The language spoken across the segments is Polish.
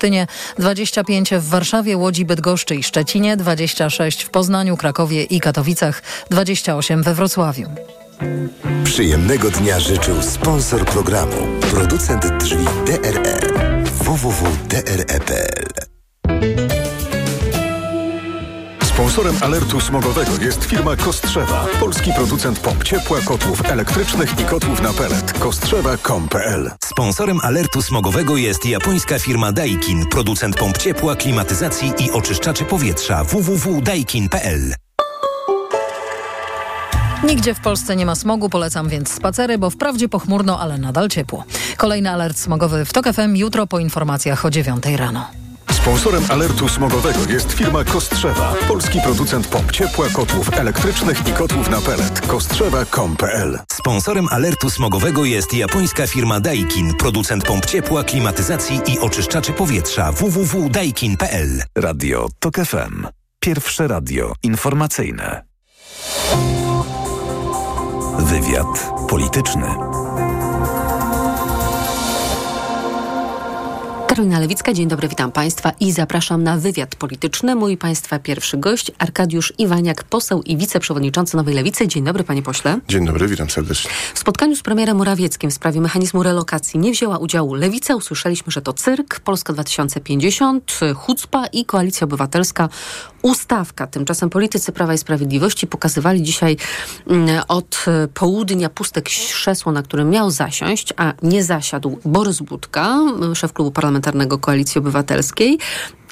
Olsztynie, 25 w Warszawie, Łodzi, Bydgoszczy i Szczecinie, 26 w Poznaniu, Krakowie i Katowicach, 28 we Wrocławiu. Przyjemnego dnia życzył sponsor programu, producent drzwi DRE www.dre.pl Sponsorem alertu smogowego jest firma Kostrzewa, polski producent pomp ciepła, kotłów elektrycznych i kotłów na pelet. Kostrzewa.com.pl Sponsorem alertu smogowego jest japońska firma Daikin, producent pomp ciepła, klimatyzacji i oczyszczaczy powietrza www.daikin.pl. Nigdzie w Polsce nie ma smogu, polecam więc spacery, bo wprawdzie pochmurno, ale nadal ciepło. Kolejny alert smogowy w TOK FM jutro po informacjach o 9 rano. Sponsorem alertu smogowego jest firma Kostrzewa, polski producent pomp ciepła, kotłów elektrycznych i kotłów na pelet. Kostrzewa.com.pl Sponsorem alertu smogowego jest japońska firma Daikin, producent pomp ciepła, klimatyzacji i oczyszczaczy powietrza www.daikin.pl. Radio TOK FM. Pierwsze radio informacyjne. Wywiad polityczny. Karolina Lewicka, dzień dobry, witam Państwa i zapraszam na wywiad polityczny. Mój Państwa pierwszy gość, Arkadiusz Iwaniak, poseł i wiceprzewodniczący Nowej Lewicy. Dzień dobry, Panie Pośle. Dzień dobry, witam serdecznie. W spotkaniu z premierem Morawieckim w sprawie mechanizmu relokacji nie wzięła udziału Lewica. Usłyszeliśmy, że to cyrk, Polska 2050, Hucpa i Koalicja Obywatelska. Ustawka. Tymczasem politycy Prawa i Sprawiedliwości pokazywali dzisiaj mm, od południa puste krzesło, na którym miał zasiąść, a nie zasiadł Borys Budka, szef klubu parlamentarnego Koalicji Obywatelskiej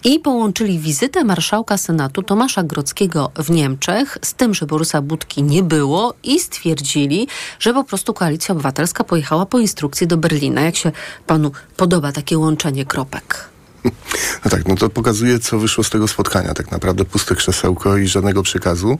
i połączyli wizytę marszałka Senatu Tomasza Grodzkiego w Niemczech z tym, że Borysa Budki nie było i stwierdzili, że po prostu Koalicja Obywatelska pojechała po instrukcji do Berlina. Jak się panu podoba takie łączenie kropek? No tak, no to pokazuje, co wyszło z tego spotkania. Tak naprawdę puste krzesełko i żadnego przekazu,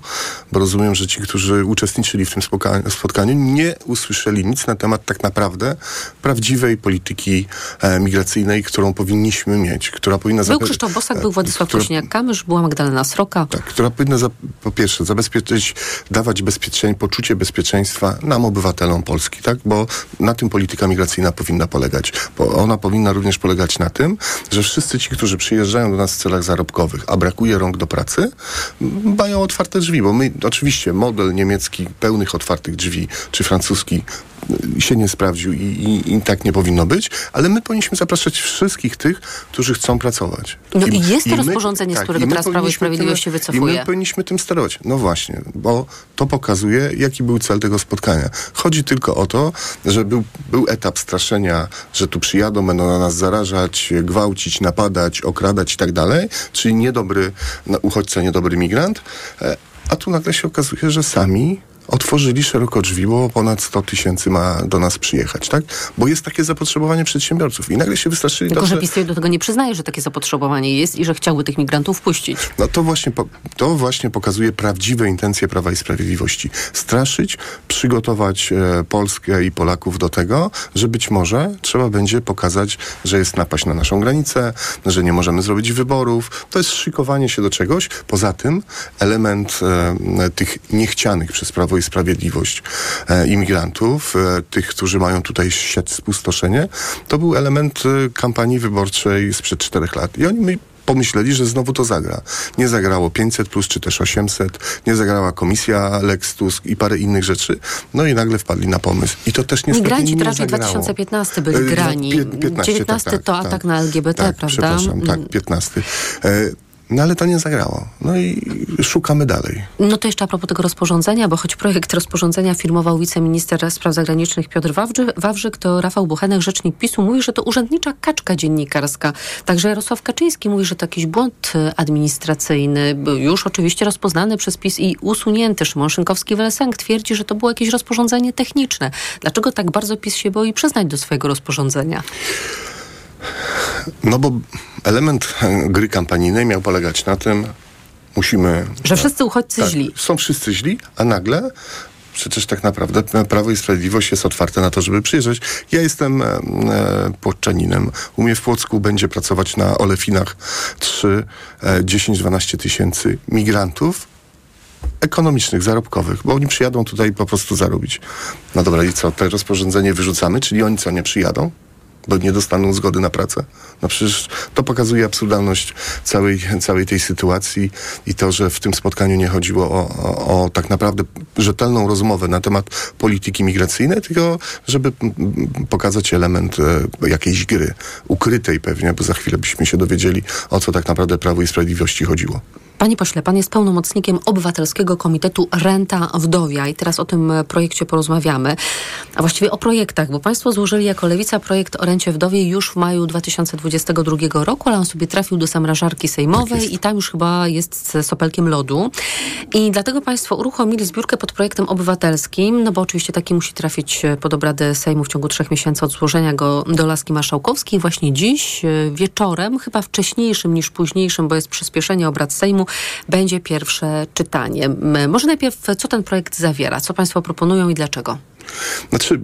bo rozumiem, że ci, którzy uczestniczyli w tym spotkaniu, nie usłyszeli nic na temat tak naprawdę prawdziwej polityki e, migracyjnej, którą powinniśmy mieć, która powinna... Był Krzysztof Bosak, był Władysław Kosiniak-Kamysz, była Magdalena Sroka. Tak, która powinna za, po pierwsze zabezpieczyć, dawać bezpieczeń, poczucie bezpieczeństwa nam, obywatelom Polski, tak? Bo na tym polityka migracyjna powinna polegać. Bo ona powinna również polegać na tym, że wszyscy ci, którzy przyjeżdżają do nas w celach zarobkowych, a brakuje rąk do pracy, mają otwarte drzwi, bo my oczywiście model niemiecki pełnych otwartych drzwi, czy francuski się nie sprawdził i, i, i, tak nie powinno być, ale my powinniśmy zapraszać wszystkich tych, którzy chcą pracować. No i, i jest to rozporządzenie, tak, z którego teraz Prawo i Sprawiedliwość się wycofuje. I my powinniśmy tym sterować. No właśnie, bo to pokazuje, jaki był cel tego spotkania. Chodzi tylko o to, że był, był etap straszenia, że tu przyjadą, będą na nas zarażać, gwałcić, napadać, okradać i tak dalej, czyli niedobry uchodźca, niedobry migrant, e, a tu nagle się okazuje, że sami otworzyli szeroko drzwi, bo ponad 100 tysięcy ma do nas przyjechać, tak? Bo jest takie zapotrzebowanie przedsiębiorców i nagle się wystraszyli... Tylko, to, że PiS do tego nie przyznaje, że takie zapotrzebowanie jest i że chciałby tych migrantów wpuścić. No to właśnie, to właśnie pokazuje prawdziwe intencje Prawa i Sprawiedliwości. Straszyć, przygotować e, Polskę i Polaków do tego, że być może trzeba będzie pokazać, że jest napaść na naszą granicę, że nie możemy zrobić wyborów. To jest szykowanie się do czegoś. Poza tym element e, tych niechcianych przez Prawo i Sprawiedliwość e, imigrantów, e, tych, którzy mają tutaj siać spustoszenie, to był element e, kampanii wyborczej sprzed czterech lat. I oni my pomyśleli, że znowu to zagra. Nie zagrało 500 plus, czy też 800, nie zagrała komisja Lex Tusk i parę innych rzeczy. No i nagle wpadli na pomysł. I to też niestety Migranci nie zagrało. 2015 byli grani. 15, 19 tak, to tak, atak na LGBT, tak, prawda? Przepraszam, tak, 15. No ale to nie zagrało. No i szukamy dalej. No to jeszcze a propos tego rozporządzenia, bo choć projekt rozporządzenia firmował wiceminister spraw zagranicznych Piotr Wawrzyk, Wawrzyk to Rafał Buchenek, rzecznik PiSu, mówi, że to urzędnicza kaczka dziennikarska. Także Jarosław Kaczyński mówi, że to jakiś błąd administracyjny, już oczywiście rozpoznany przez PiS i usunięty. Szymon Szynkowski-Welesęk twierdzi, że to było jakieś rozporządzenie techniczne. Dlaczego tak bardzo PiS się boi przyznać do swojego rozporządzenia? No bo element gry kampanijnej miał polegać na tym, musimy... Że wszyscy uchodźcy tak, źli. Są wszyscy źli, a nagle przecież tak naprawdę Prawo i Sprawiedliwość jest otwarte na to, żeby przyjeżdżać. Ja jestem e, płotczaninem. U mnie w Płocku będzie pracować na Olefinach 3, e, 10-12 tysięcy migrantów ekonomicznych, zarobkowych, bo oni przyjadą tutaj po prostu zarobić. No dobra, i co? To rozporządzenie wyrzucamy, czyli oni co, nie przyjadą? Bo nie dostaną zgody na pracę. No przecież to pokazuje absurdalność całej, całej tej sytuacji i to, że w tym spotkaniu nie chodziło o, o, o tak naprawdę rzetelną rozmowę na temat polityki migracyjnej, tylko żeby pokazać element e, jakiejś gry, ukrytej pewnie, bo za chwilę byśmy się dowiedzieli, o co tak naprawdę Prawo i Sprawiedliwości chodziło. Panie pośle, pan jest pełnomocnikiem Obywatelskiego Komitetu Renta Wdowia i teraz o tym e, projekcie porozmawiamy. A właściwie o projektach, bo państwo złożyli jako Lewica projekt o rencie wdowiej już w maju 2022 roku, ale on sobie trafił do zamrażarki sejmowej tak i tam już chyba jest z sopelkiem lodu. I dlatego państwo uruchomili zbiórkę pod projektem obywatelskim, no bo oczywiście taki musi trafić e, pod obrady Sejmu w ciągu trzech miesięcy od złożenia go do laski marszałkowskiej. Właśnie dziś e, wieczorem, chyba wcześniejszym niż późniejszym, bo jest przyspieszenie obrad Sejmu, będzie pierwsze czytanie. Może najpierw, co ten projekt zawiera, co Państwo proponują i dlaczego? Znaczy, e,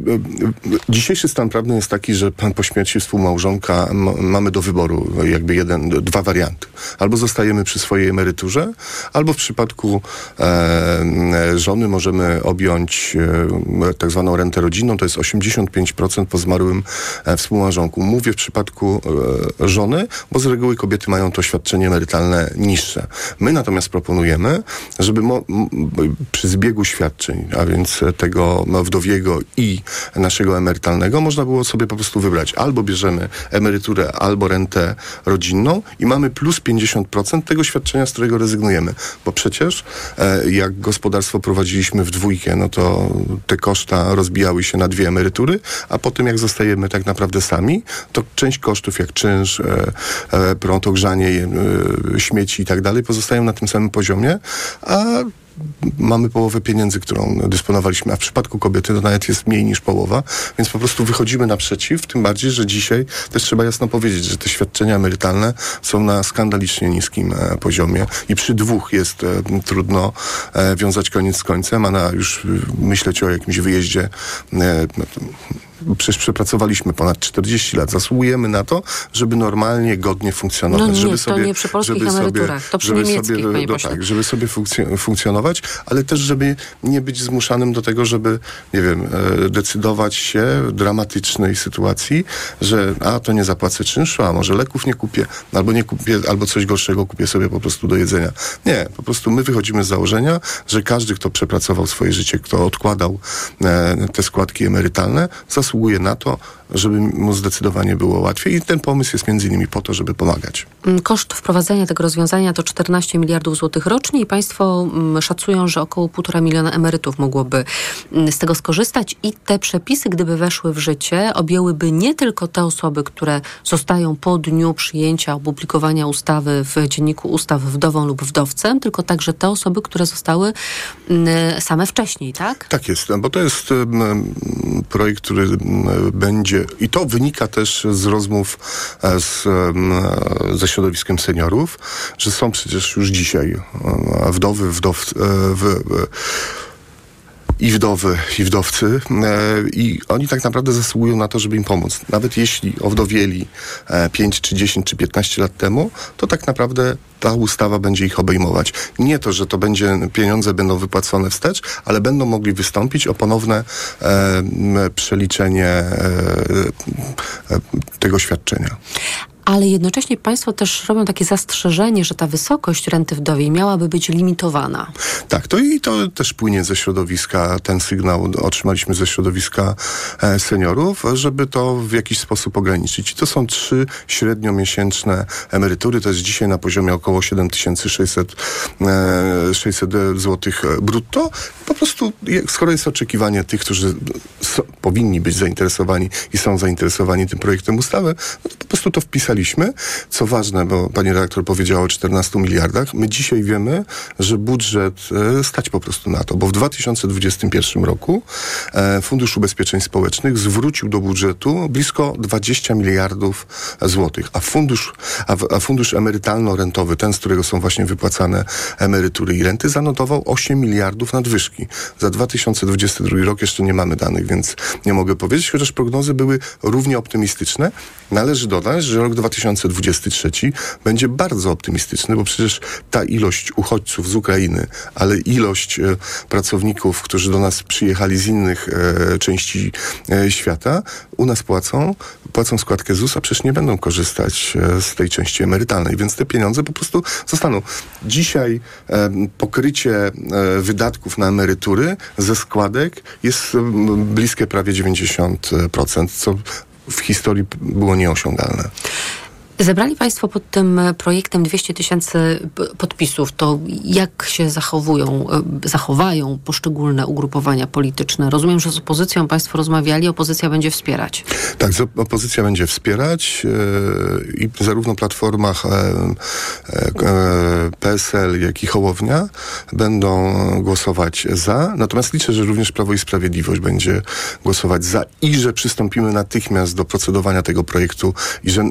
dzisiejszy stan prawny jest taki, że po śmierci współmałżonka mamy do wyboru jakby jeden, dwa warianty. Albo zostajemy przy swojej emeryturze, albo w przypadku e, żony możemy objąć e, tak zwaną rentę rodzinną, to jest 85% po zmarłym e, współmałżonku. Mówię w przypadku e, żony, bo z reguły kobiety mają to świadczenie emerytalne niższe. My natomiast proponujemy, żeby przy zbiegu świadczeń, a więc tego wdowie i naszego emerytalnego, można było sobie po prostu wybrać. Albo bierzemy emeryturę, albo rentę rodzinną i mamy plus 50% tego świadczenia, z którego rezygnujemy. Bo przecież e, jak gospodarstwo prowadziliśmy w dwójkę, no to te koszta rozbijały się na dwie emerytury, a potem jak zostajemy tak naprawdę sami, to część kosztów jak czynsz, e, e, prąd, ogrzanie, śmieci i tak dalej pozostają na tym samym poziomie, a mamy połowę pieniędzy, którą dysponowaliśmy, a w przypadku kobiety to nawet jest mniej niż połowa, więc po prostu wychodzimy naprzeciw, tym bardziej, że dzisiaj też trzeba jasno powiedzieć, że te świadczenia emerytalne są na skandalicznie niskim e, poziomie i przy dwóch jest e, trudno e, wiązać koniec z końcem, a na już myśleć o jakimś wyjeździe przecież przepracowaliśmy ponad 40 lat. Zasługujemy na to, żeby normalnie, godnie funkcjonować. No nie, żeby to sobie, nie przy polskich żeby emeryturach, sobie, to przy żeby sobie, no tak, żeby sobie funkcj- funkcjonować, ale też, żeby nie być zmuszanym do tego, żeby, nie wiem, e, decydować się w dramatycznej sytuacji, że a, to nie zapłacę czynszu, a może leków nie kupię, albo nie kupię, albo coś gorszego kupię sobie po prostu do jedzenia. Nie, po prostu my wychodzimy z założenia, że każdy, kto przepracował swoje życie, kto odkładał e, te składki emerytalne, zasługuje na to, żeby mu zdecydowanie było łatwiej. I ten pomysł jest między innymi po to, żeby pomagać. Mm, koszt wprowadzenia tego rozwiązania to 14 miliardów złotych rocznie i państwo mm, szacują, że około 1,5 miliona emerytów mogłoby mm, z tego skorzystać i te przepisy, gdyby weszły w życie, objęłyby nie tylko te osoby, które zostają po dniu przyjęcia, opublikowania ustawy w Dzienniku Ustaw wdową lub wdowcem, tylko także te osoby, które zostały same wcześniej, tak? Tak jest, bo to jest projekt, który będzie i to wynika też z rozmów e, z, ze środowiskiem seniorów, że są przecież już dzisiaj e, wdowy, wdow, e, w, i wdowy, i wdowcy. I oni tak naprawdę zasługują na to, żeby im pomóc. Nawet jeśli owdowieli 5, czy 10, czy 15 lat temu, to tak naprawdę ta ustawa będzie ich obejmować. Nie to, że to będzie, pieniądze będą wypłacone wstecz, ale będą mogli wystąpić o ponowne e, przeliczenie e, e, tego świadczenia ale jednocześnie państwo też robią takie zastrzeżenie, że ta wysokość renty wdowiej miałaby być limitowana. Tak, to i to też płynie ze środowiska, ten sygnał otrzymaliśmy ze środowiska e, seniorów, żeby to w jakiś sposób ograniczyć. I to są trzy średniomiesięczne emerytury, to jest dzisiaj na poziomie około 7600 600 zł brutto. Po prostu, skoro jest oczekiwanie tych, którzy powinni być zainteresowani i są zainteresowani tym projektem ustawy, no to po prostu to co ważne, bo pani redaktor powiedziała o 14 miliardach, my dzisiaj wiemy, że budżet e, stać po prostu na to, bo w 2021 roku e, Fundusz Ubezpieczeń Społecznych zwrócił do budżetu blisko 20 miliardów złotych, a fundusz, a, fundusz emerytalno-rentowy, ten, z którego są właśnie wypłacane emerytury i renty, zanotował 8 miliardów nadwyżki. Za 2022 rok jeszcze nie mamy danych, więc nie mogę powiedzieć, chociaż prognozy były równie optymistyczne. Należy dodać, że rok 2023 będzie bardzo optymistyczny, bo przecież ta ilość uchodźców z Ukrainy, ale ilość e, pracowników, którzy do nas przyjechali z innych e, części e, świata, u nas płacą, płacą składkę ZUS, a przecież nie będą korzystać z tej części emerytalnej, więc te pieniądze po prostu zostaną. Dzisiaj pokrycie wydatków na emerytury ze składek jest bliskie prawie 90%, co w historii było nieosiągalne. Zebrali Państwo pod tym projektem 200 tysięcy p- podpisów. To jak się zachowują, e, zachowają poszczególne ugrupowania polityczne? Rozumiem, że z opozycją Państwo rozmawiali, opozycja będzie wspierać. Tak, opozycja będzie wspierać e, i zarówno Platforma, e, e, e, PSL, jak i Hołownia będą głosować za. Natomiast liczę, że również Prawo i Sprawiedliwość będzie głosować za i że przystąpimy natychmiast do procedowania tego projektu i że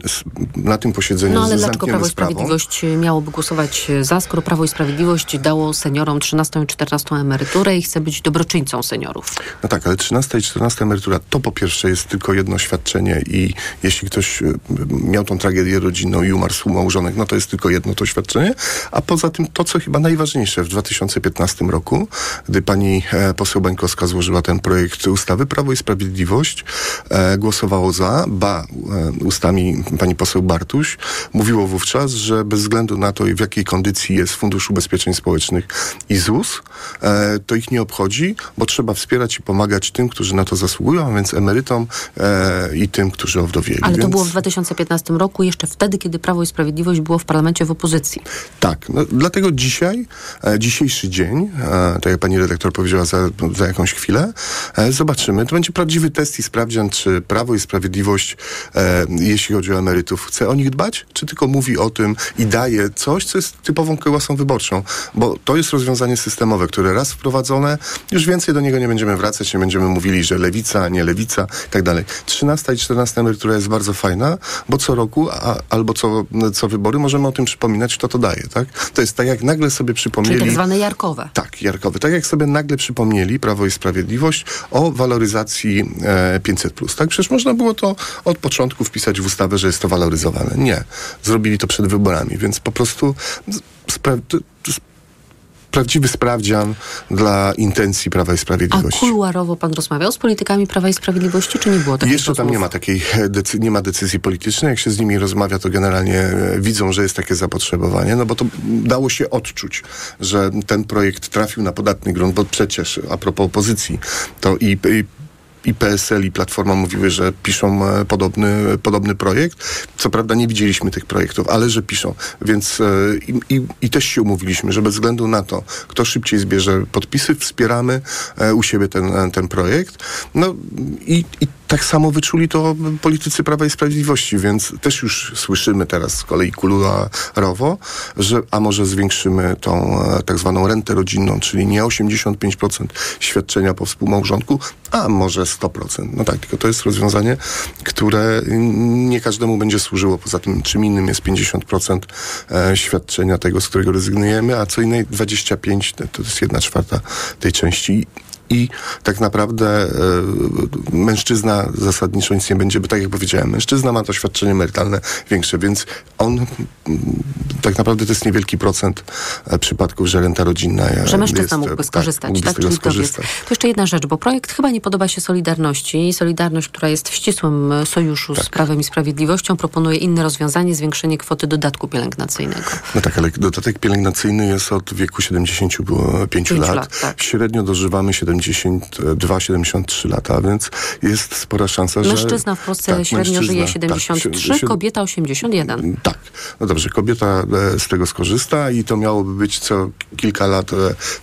na tym posiedzeniu No ale dlaczego Prawo i sprawą. Sprawiedliwość miałoby głosować za, skoro Prawo i Sprawiedliwość dało seniorom 13 i 14 emeryturę i chce być dobroczyńcą seniorów? No tak, ale 13 i 14 emerytura to po pierwsze jest tylko jedno świadczenie i jeśli ktoś y, miał tą tragedię rodzinną i umarł współmałżonek, no to jest tylko jedno to świadczenie. A poza tym to, co chyba najważniejsze w 2015 roku, gdy pani e, poseł Bańkowska złożyła ten projekt ustawy, Prawo i Sprawiedliwość e, głosowało za, ba e, ustami pani poseł Bartuś mówiło wówczas, że bez względu na to, w jakiej kondycji jest Fundusz Ubezpieczeń Społecznych i ZUS, e, to ich nie obchodzi, bo trzeba wspierać i pomagać tym, którzy na to zasługują, a więc emerytom e, i tym, którzy owdowieli. Ale to więc, było w 2015 roku, jeszcze wtedy, kiedy Prawo i Sprawiedliwość było w parlamencie w opozycji. Tak, no, dlatego dzisiaj, e, dzisiejszy dzień, tak jak pani redaktor powiedziała za, za jakąś chwilę, zobaczymy. To będzie prawdziwy test i sprawdzian, czy Prawo i Sprawiedliwość, jeśli chodzi o emerytów, chce o nich dbać, czy tylko mówi o tym i daje coś, co jest typową kiełbasą wyborczą. Bo to jest rozwiązanie systemowe, które raz wprowadzone, już więcej do niego nie będziemy wracać, nie będziemy mówili, że lewica, nie lewica i tak dalej. 13 i 14 emerytura jest bardzo fajna, bo co roku a, albo co, co wybory możemy o tym przypominać, kto to daje, tak? To jest tak, jak nagle sobie Czyli przypomnieli... tak zwane jarkowe. Tak, Jarkowy. Tak jak sobie nagle przypomnieli Prawo i Sprawiedliwość o waloryzacji e, 500+. Tak, przecież można było to od początku wpisać w ustawę, że jest to waloryzowane. Nie. Zrobili to przed wyborami, więc po prostu spra- prawdziwy sprawdzian dla intencji Prawa i A Sprawiedliwości. kuluarowo pan rozmawiał z politykami Prawa i Sprawiedliwości, czy nie było takich Jeszcze tam rozmów? nie ma takiej e, decy- nie ma decyzji politycznej. Jak się z nimi rozmawia, to generalnie e, widzą, że jest takie zapotrzebowanie, no bo to dało się odczuć, że ten projekt trafił na podatny grunt, bo przecież a propos opozycji, to i, i i PSL i Platforma mówiły, że piszą e, podobny, podobny projekt. Co prawda nie widzieliśmy tych projektów, ale że piszą. Więc e, i, i, i też się umówiliśmy, że bez względu na to, kto szybciej zbierze podpisy, wspieramy e, u siebie ten, ten projekt. No i, i tak samo wyczuli to politycy Prawa i Sprawiedliwości, więc też już słyszymy teraz z kolei kuluarowo, że a może zwiększymy tą e, tak zwaną rentę rodzinną, czyli nie 85% świadczenia po współmałżonku, a może 100%. No tak, tylko to jest rozwiązanie, które nie każdemu będzie służyło. Poza tym czym innym jest 50% e, świadczenia tego, z którego rezygnujemy, a co innej 25% to, jest jedna czwarta tej części. I tak naprawdę e, mężczyzna zasadniczo nic nie będzie, bo tak jak powiedziałem, mężczyzna ma to świadczenie emerytalne większe, więc on mm, tak naprawdę to jest niewielki procent e, przypadków, że renta rodzinna e, Że mężczyzna jest, mógłby skorzystać, mógłby tak? z tego Czyli wdowiec. skorzystać. To jeszcze jedna rzecz, bo projekt chyba nie podoba się Solidarności. Solidarność, która jest w ścisłym e, sojuszu Tak. z Prawem i Sprawiedliwością, proponuje inne rozwiązanie, zwiększenie kwoty dodatku pielęgnacyjnego. No tak, ale dodatek pielęgnacyjny jest od wieku 75 Pięciu lat. lat, tak. Średnio dożywamy 72-73 lata, więc jest spora szansa, że... Mężczyzna w Polsce tak, średnio mężczyzna, żyje tak, 73, si- kobieta 81. Tak. No dobrze, kobieta e, z tego skorzysta i to miałoby być co kilka lat, e,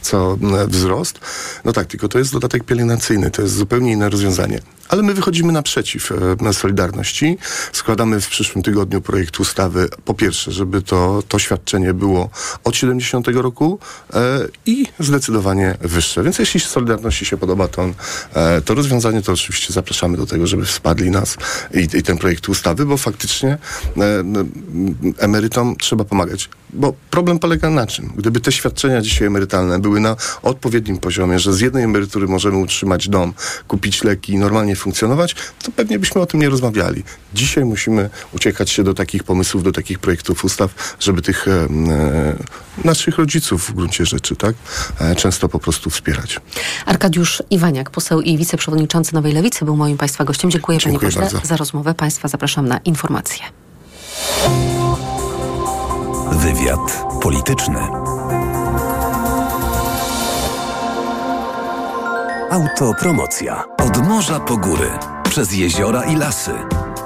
co e, wzrost. No tak, tylko to jest dodatek pielęgnacyjny, to jest zupełnie inne rozwiązanie. Ale my wychodzimy naprzeciw e, Solidarności. Składamy w przyszłym tygodniu projekt ustawy, po pierwsze, żeby to, to świadczenie było od 70 roku e, i zdecydowanie wyższe. Więc jeśli Solidarności się podoba to, e, to rozwiązanie, to oczywiście zapraszamy do tego, żeby wsparli nas i, i ten projekt ustawy, bo faktycznie emerytom trzeba pomagać. Bo problem polega na czym? Gdyby te świadczenia dzisiaj emerytalne były na odpowiednim poziomie, że z jednej emerytury możemy utrzymać dom, kupić leki i normalnie funkcjonować, to pewnie byśmy o tym nie rozmawiali. Dzisiaj musimy uciekać się do takich pomysłów, do takich projektów ustaw, żeby tych e, naszych rodziców w gruncie rzeczy, tak, e, często po prostu wspierać. Arkadiusz Iwaniak, poseł i wiceprzewodniczący Nowej Lewicy, był moim Państwa gościem. Dziękuję, Dziękuję panie pośle za rozmowę. Państwa zapraszam na informacje. Wywiad polityczny. Autopromocja. Od morza po góry, przez jeziora i lasy.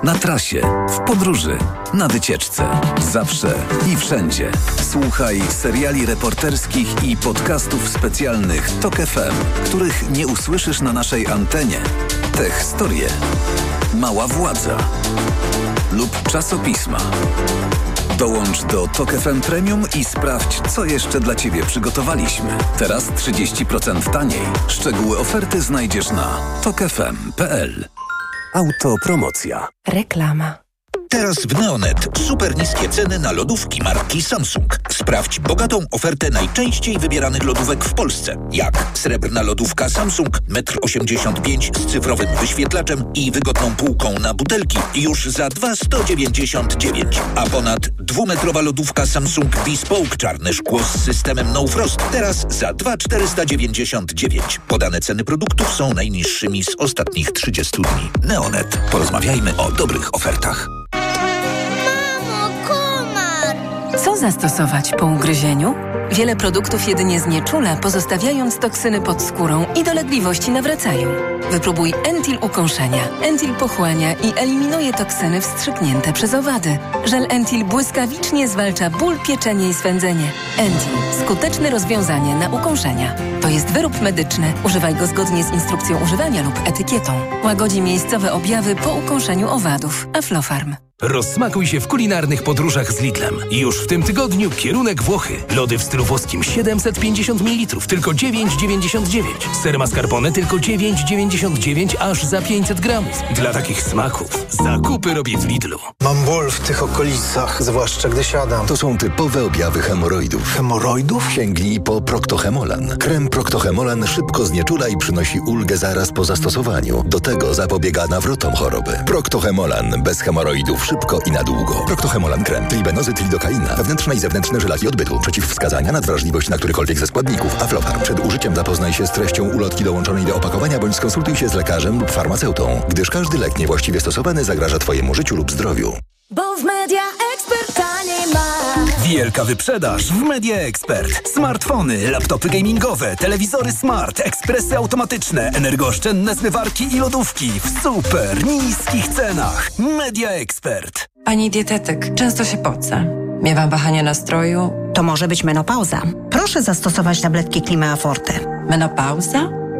Na trasie, w podróży, na wycieczce. Zawsze i wszędzie. Słuchaj seriali reporterskich i podcastów specjalnych TOK FM, których nie usłyszysz na naszej antenie. Te historie. Mała władza. Lub czasopisma. Dołącz do TOK FM Premium i sprawdź, co jeszcze dla Ciebie przygotowaliśmy. Teraz 30% taniej. Szczegóły oferty znajdziesz na tokefm.pl. Autopromocja. Reklama. Teraz w Neonet super niskie ceny na lodówki marki Samsung. Sprawdź bogatą ofertę najczęściej wybieranych lodówek w Polsce. Jak srebrna lodówka Samsung 1,85 m z cyfrowym wyświetlaczem i wygodną półką na butelki już za 2,199. A ponad dwumetrowa lodówka Samsung Bespoke czarne szkło z systemem No Frost teraz za 2,499. Podane ceny produktów są najniższymi z ostatnich 30 dni. Neonet. Porozmawiajmy o dobrych ofertach. Co zastosować po ugryzieniu? Wiele produktów jedynie znieczula, pozostawiając toksyny pod skórą i dolegliwości nawracają. Wypróbuj Entil ukąszenia. Entil pochłania i eliminuje toksyny wstrzyknięte przez owady. Żel Entil błyskawicznie zwalcza ból, pieczenie i swędzenie. Entil. Skuteczne rozwiązanie na ukąszenia. To jest wyrób medyczny. Używaj go zgodnie z instrukcją używania lub etykietą. Łagodzi miejscowe objawy po ukąszeniu owadów. Aflofarm. Rozsmakuj się w kulinarnych podróżach z Lidlem. Już w tym tygodniu kierunek Włochy. Lody w stylu włoskim 750 ml, tylko 9,99. Ser mascarpone tylko 9,99 aż za 500 gramów. Dla takich smaków zakupy robię w Lidlu. Mam ból w tych okolicach, zwłaszcza gdy siadam. To są typowe objawy hemoroidów. Hemoroidów? Sięgnij po Proctohemolan. Krem Proctohemolan szybko znieczula i przynosi ulgę zaraz po zastosowaniu. Do tego zapobiega nawrotom choroby. Proctohemolan bez hemoroidów szybko i na długo. Proctohemolan krem, tribenozy, tridokaina, wewnętrzne i zewnętrzne żylaki odbytu, przeciwwskazania, nadwrażliwość na którykolwiek ze składników, Aflofarm. Przed użyciem zapoznaj się z treścią ulotki dołączonej do opakowania bądź skonsultuj się z lekarzem lub farmaceutą, gdyż każdy lek niewłaściwie stosowany zagraża Twojemu życiu lub zdrowiu. Bo w media ekspert taniej ma. Wielka wyprzedaż w Media Expert. Smartfony, laptopy gamingowe, telewizory smart, ekspresy automatyczne, energooszczędne zmywarki i lodówki w super niskich cenach. Media Expert. Pani dietetyk, często się poca. Miewam wahania nastroju. To może być menopauza. Proszę zastosować tabletki Klimea Forte. Menopauza?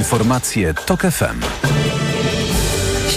Informacje TOK FM.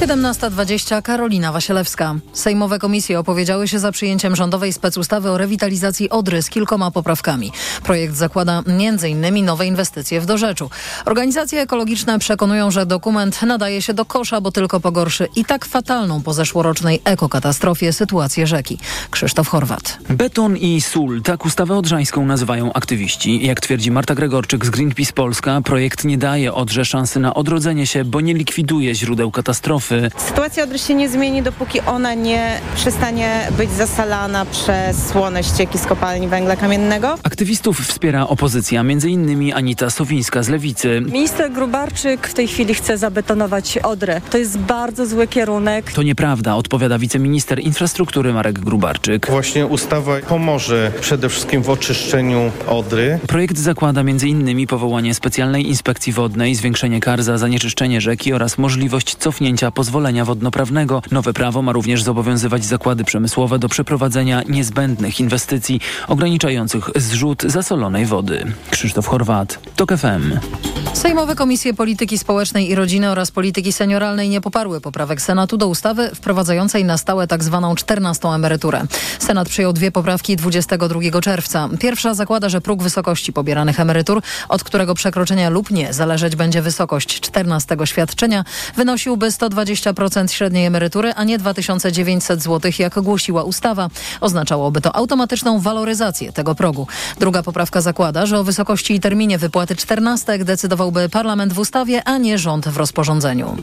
17.20 Karolina Wasielewska. Sejmowe komisje opowiedziały się za przyjęciem rządowej specustawy o rewitalizacji Odry z kilkoma poprawkami. Projekt zakłada m.in. nowe inwestycje w dorzeczu. Organizacje ekologiczne przekonują, że dokument nadaje się do kosza, bo tylko pogorszy i tak fatalną po zeszłorocznej ekokatastrofie sytuację rzeki. Krzysztof Horwat. Beton i sól, tak ustawę odrzańską nazywają aktywiści. Jak twierdzi Marta Gregorczyk z Greenpeace Polska, projekt nie daje Odrze szansy na odrodzenie się, bo nie likwiduje źródeł katastrofy. Sytuacja Odry się nie zmieni, dopóki ona nie przestanie być zasalana przez słone ścieki z kopalni węgla kamiennego. Aktywistów wspiera opozycja, m.in. Anita Sowińska z Lewicy. Minister Grubarczyk w tej chwili chce zabetonować Odrę. To jest bardzo zły kierunek. To nieprawda, odpowiada wiceminister infrastruktury Marek Grubarczyk. Właśnie ustawa pomoże przede wszystkim w oczyszczeniu Odry. Projekt zakłada m.in. powołanie specjalnej inspekcji wodnej, zwiększenie kar za zanieczyszczenie rzeki oraz możliwość cofnięcia pozwolenia wodnoprawnego. Nowe prawo ma również zobowiązywać zakłady przemysłowe do przeprowadzenia niezbędnych inwestycji ograniczających zrzut zasolonej wody. Krzysztof Chorwat, TOK FM. Sejmowe Komisje Polityki Społecznej i Rodziny oraz Polityki Senioralnej nie poparły poprawek Senatu do ustawy wprowadzającej na stałe tzw. Tak 14 emeryturę. Senat przyjął dwie poprawki 22 czerwca. Pierwsza zakłada, że próg wysokości pobieranych emerytur, od którego przekroczenia lub nie zależeć będzie wysokość 14 świadczenia, wynosiłby 120% średniej emerytury, a nie 2900 zł, jak głosiła ustawa. Oznaczałoby to automatyczną waloryzację tego progu. Druga poprawka zakłada, że o wysokości i terminie wypłaty 14 decydowałby parlament w ustawie, a nie rząd w rozporządzeniu.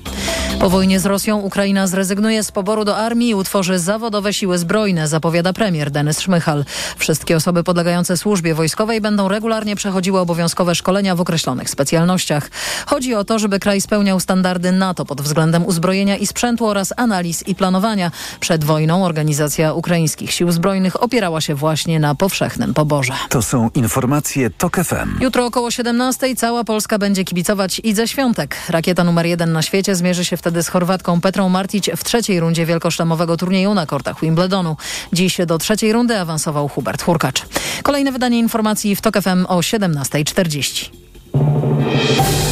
Po wojnie z Rosją Ukraina zrezygnuje z poboru do armii i utworzy zawodowe siły zbrojne, zapowiada premier Denis Szmychal. Wszystkie osoby podlegające służbie wojskowej będą regularnie przechodziły obowiązkowe szkolenia w określonych specjalnościach. Chodzi o to, żeby kraj spełniał standardy NATO pod względem uzbrojenia i sprzętu oraz analiz i planowania. Przed wojną organizacja ukraińskich sił zbrojnych opierała się właśnie na powszechnym poborze. To są informacje TOK FM. Jutro około 17 cała Polska będzie kibicować Idze Świątek. Rakieta numer jeden na świecie zmierzy się wtedy z Chorwatką Petrą Martić w trzeciej rundzie wielkoszlemowego turnieju na kortach Wimbledonu. Dziś do trzeciej rundy awansował Hubert Hurkacz. Kolejne wydanie informacji w TOK FM o 17.40.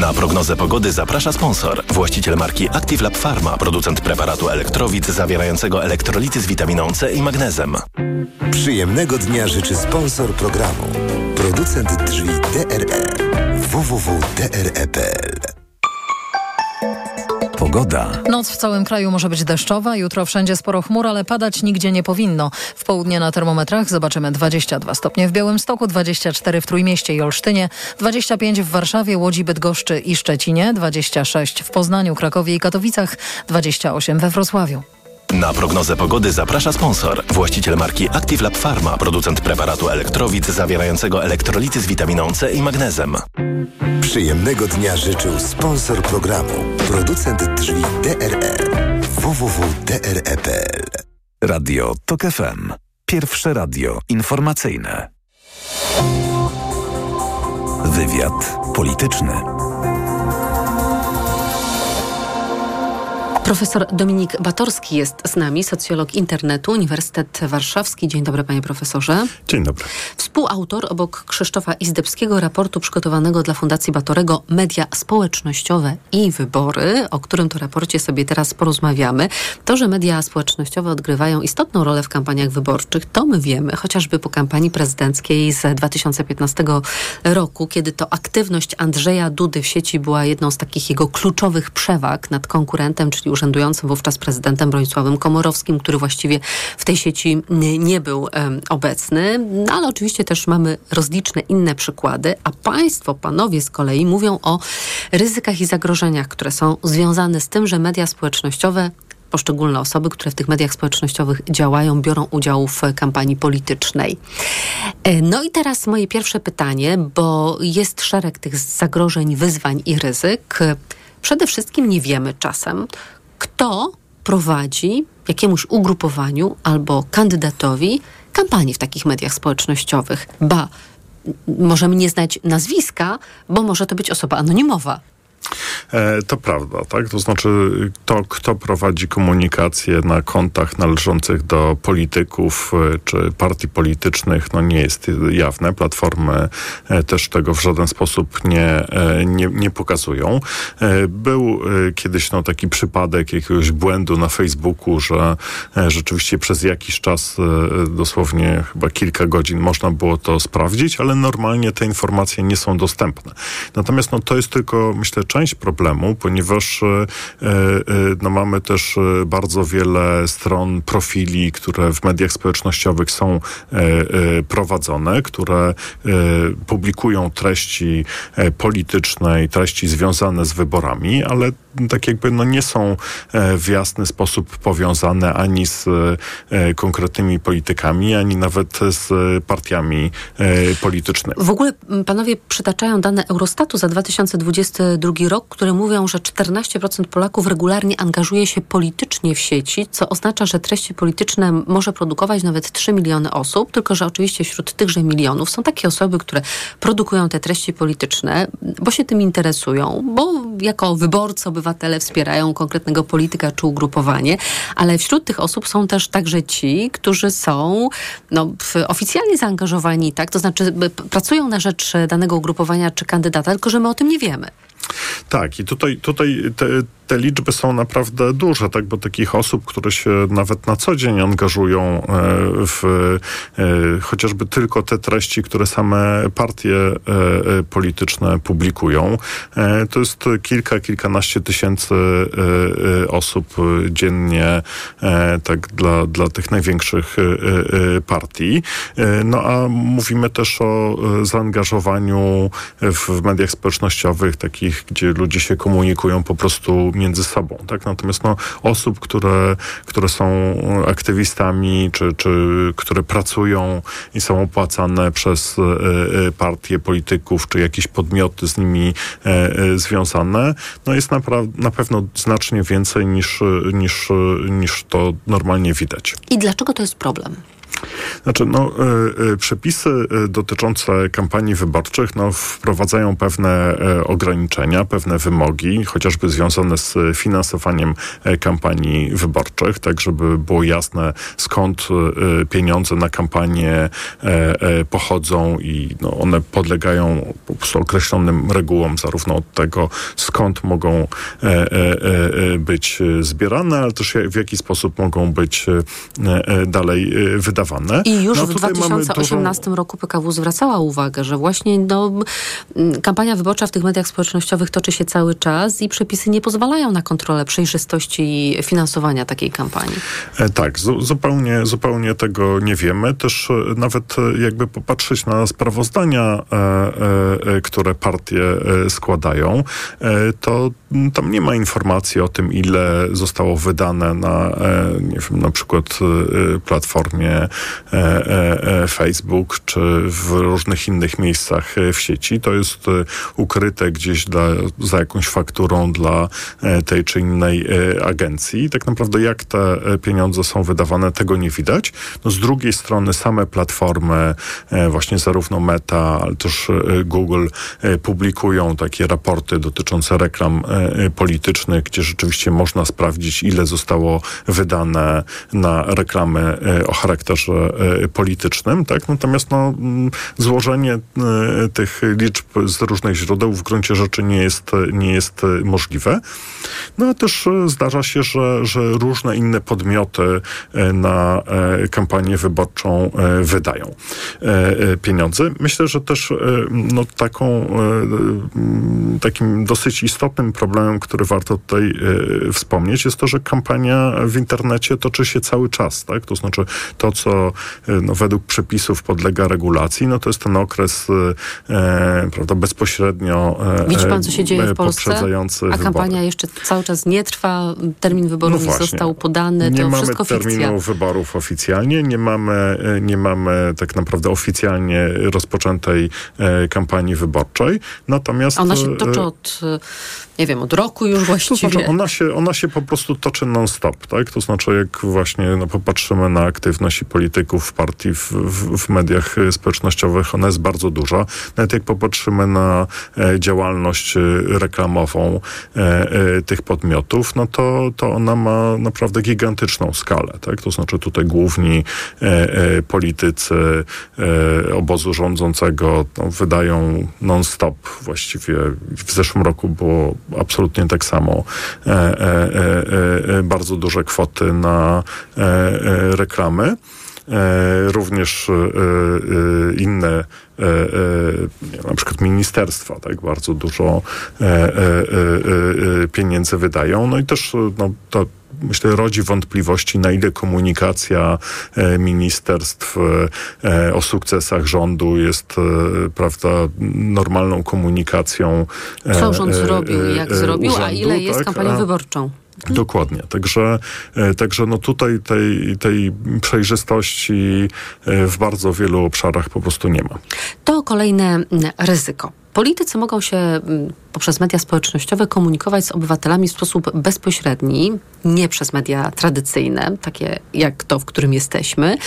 Na prognozę pogody zaprasza sponsor. Właściciel marki Active Lab Pharma, producent preparatu elektrowid zawierającego elektrolity z witaminą C i magnezem. Przyjemnego dnia życzy sponsor programu. Producent drzwi DRE. www.dre.pl Pogoda. Noc w całym kraju może być deszczowa, jutro wszędzie sporo chmur, ale padać nigdzie nie powinno. W południe na termometrach zobaczymy 22 stopnie w Białymstoku, 24 w Trójmieście i Olsztynie, 25 w Warszawie, Łodzi, Bydgoszczy i Szczecinie, 26 w Poznaniu, Krakowie i Katowicach, 28 we Wrocławiu. Na prognozę pogody zaprasza sponsor. Właściciel marki Active Lab Pharma, producent preparatu elektrowid zawierającego elektrolity z witaminą C i magnezem. Przyjemnego dnia życzył sponsor programu. Producent drzwi DRE. www.dre.pl Radio TOK FM. Pierwsze radio informacyjne. Wywiad polityczny. Profesor Dominik Batorski jest z nami, socjolog internetu, Uniwersytet Warszawski. Dzień dobry, panie profesorze. Dzień dobry. Współautor obok Krzysztofa Izdebskiego raportu przygotowanego dla Fundacji Batorego Media Społecznościowe i Wybory, o którym to raporcie sobie teraz porozmawiamy. To, że media społecznościowe odgrywają istotną rolę w kampaniach wyborczych, to my wiemy, chociażby po kampanii prezydenckiej z 2015 roku, kiedy to aktywność Andrzeja Dudy w sieci była jedną z takich jego kluczowych przewag nad konkurentem, czyli urzędującym wówczas prezydentem Bronisławem Komorowskim, który właściwie w tej sieci nie był obecny. No, ale oczywiście też mamy rozliczne inne przykłady, a państwo, panowie z kolei mówią o ryzykach i zagrożeniach, które są związane z tym, że media społecznościowe poszczególne osoby, które w tych mediach społecznościowych działają, biorą udział w kampanii politycznej. No i teraz moje pierwsze pytanie, bo jest szereg tych zagrożeń, wyzwań i ryzyk. Przede wszystkim nie wiemy czasem, kto prowadzi jakiemuś ugrupowaniu albo kandydatowi kampanii w takich mediach społecznościowych. Ba, możemy nie znać nazwiska, bo może to być osoba anonimowa. E, to prawda, tak? To znaczy to, kto prowadzi komunikację na kontach należących do polityków e, czy partii politycznych, no nie jest jawne. Platformy e, też tego w żaden sposób nie, nie, nie pokazują. Był kiedyś no, taki przypadek jakiegoś błędu na Facebooku, że rzeczywiście przez jakiś czas, dosłownie chyba kilka godzin można było to sprawdzić, ale normalnie te informacje nie są dostępne. Natomiast no, to jest tylko, myślę, część problemu, ponieważ e, e, no, mamy też e, bardzo wiele stron, profili, które w mediach społecznościowych są prowadzone, które publikują treści polityczne i treści związane z wyborami, ale tak jakby no nie są e, w jasny sposób powiązane ani z e, konkretnymi politykami, ani nawet z partiami e, politycznymi. W ogóle panowie przytaczają dane Eurostatu za 2022 rok, które mówią, że 14% Polaków regularnie angażuje się politycznie w sieci, co oznacza, że treści polityczne może produkować nawet 3 miliony osób, tylko że oczywiście wśród tychże milionów są takie osoby, które produkują te treści polityczne, bo się tym interesują, bo jako wyborcy, obywatele wspierają konkretnego polityka czy ugrupowanie, ale wśród tych osób są też także ci, którzy są no, oficjalnie zaangażowani, tak? To znaczy pracują na rzecz danego ugrupowania czy kandydata, tylko że my o tym nie wiemy. Tak, i tutaj, tutaj te, te liczby są naprawdę duże, tak, bo takich osób, które się nawet na co dzień angażują e, w e, chociażby tylko te treści, które same partie e, polityczne publikują, to jest kilka, kilkanaście tysięcy osób dziennie, tak, dla, dla tych największych partii. No a mówimy też o zaangażowaniu w mediach społecznościowych, takich, gdzie ludzie się komunikują po prostu między sobą. Tak? Natomiast no, osób, które, które są aktywistami, czy, czy które pracują i są opłacane przez e, e, partie polityków, czy jakieś podmioty z nimi e, związane, no jest naprawdę, na pewno znacznie więcej niż, niż, niż to normalnie widać. I dlaczego to jest problem? Znaczy, no, y, y, przepisy y, dotyczące kampanii wyborczych no, wprowadzają pewne ograniczenia, pewne wymogi, chociażby związane z finansowaniem kampanii wyborczych, tak żeby było jasne, skąd pieniądze na kampanię pochodzą i no, one podlegają po prostu określonym regułom, zarówno od tego, skąd mogą być zbierane, ale też w jaki sposób mogą być dalej wydawane. I już no, w 2018 dużo... roku PKW zwracała uwagę, że właśnie no, kampania wyborcza w tych mediach społecznościowych toczy się cały czas i przepisy nie pozwalają na kontrolę przejrzystości finansowania takiej kampanii. E, tak, zu zupełnie, zupełnie tego nie wiemy. Też e, nawet e, jakby popatrzeć na sprawozdania, które partie składają, to tam nie ma informacji o tym, ile zostało wydane na, nie wiem, na przykład platformie Facebook czy w różnych innych miejscach w sieci. To jest ukryte gdzieś dla, za jakąś fakturą dla tej czy innej agencji. Tak naprawdę jak te pieniądze są wydawane, tego nie widać. No z drugiej strony same platformy, właśnie zarówno Meta, ale też Google publikują takie raporty dotyczące reklam politycznych, gdzie rzeczywiście można sprawdzić, ile zostało wydane na reklamy o charakterze E, politycznym, tak? Natomiast no, mm, złożenie e, tych liczb z różnych źródeł w gruncie rzeczy nie jest, nie jest możliwe. No a też e, zdarza się, że, że różne inne podmioty na kampanię wyborczą wydają pieniądze. Myślę, że też no, taką, takim dosyć istotnym problemem, który warto tutaj wspomnieć, jest to, że kampania w internecie toczy się cały czas, tak? To znaczy to, co E, no, według przepisów podlega regulacji, no to jest ten okres e, e prawda, bezpośrednio e, Widzi pan, co się dzieje w Polsce? A kampania wybory. jeszcze cały czas nie trwa, termin wyborów no nie został podany, nie to mamy wszystko terminu fikcja. wyborów oficjalnie, nie mamy, nie mamy tak naprawdę oficjalnie rozpoczętej kampanii wyborczej, natomiast... Ona się toczy od nie wiem, od roku już właściwie. To znaczy, ona się, ona się po prostu toczy non-stop, tak? To znaczy, jak właśnie no, popatrzymy na aktywność polityków w partii, w, w, w, mediach społecznościowych, ona jest bardzo duża. Nawet jak popatrzymy na e, działalność e, reklamową e, e, tych podmiotów, no to, to ona ma naprawdę gigantyczną skalę, tak? To znaczy, tutaj główni e, e, politycy obozu rządzącego no, wydają non-stop właściwie. W zeszłym roku było absolutnie tak samo e, e, e, bardzo duże kwoty na reklamy. Również inne na przykład ministerstwa tak bardzo dużo pieniędzy wydają. No i też no, to myślę, rodzi wątpliwości, na ile komunikacja e, ministerstw e, o sukcesach rządu jest, e, prawda, normalną komunikacją. Co rząd zrobił jak zrobił, rządu, a ile jest tak? kampanią wyborczą. Dokładnie. Także, także no tutaj tej, tej przejrzystości w bardzo wielu obszarach po prostu nie ma. To kolejne ryzyko. Politycy mogą się mm, poprzez media społecznościowe komunikować z obywatelami w sposób bezpośredni, nie przez media tradycyjne, takie jak to, w którym jesteśmy.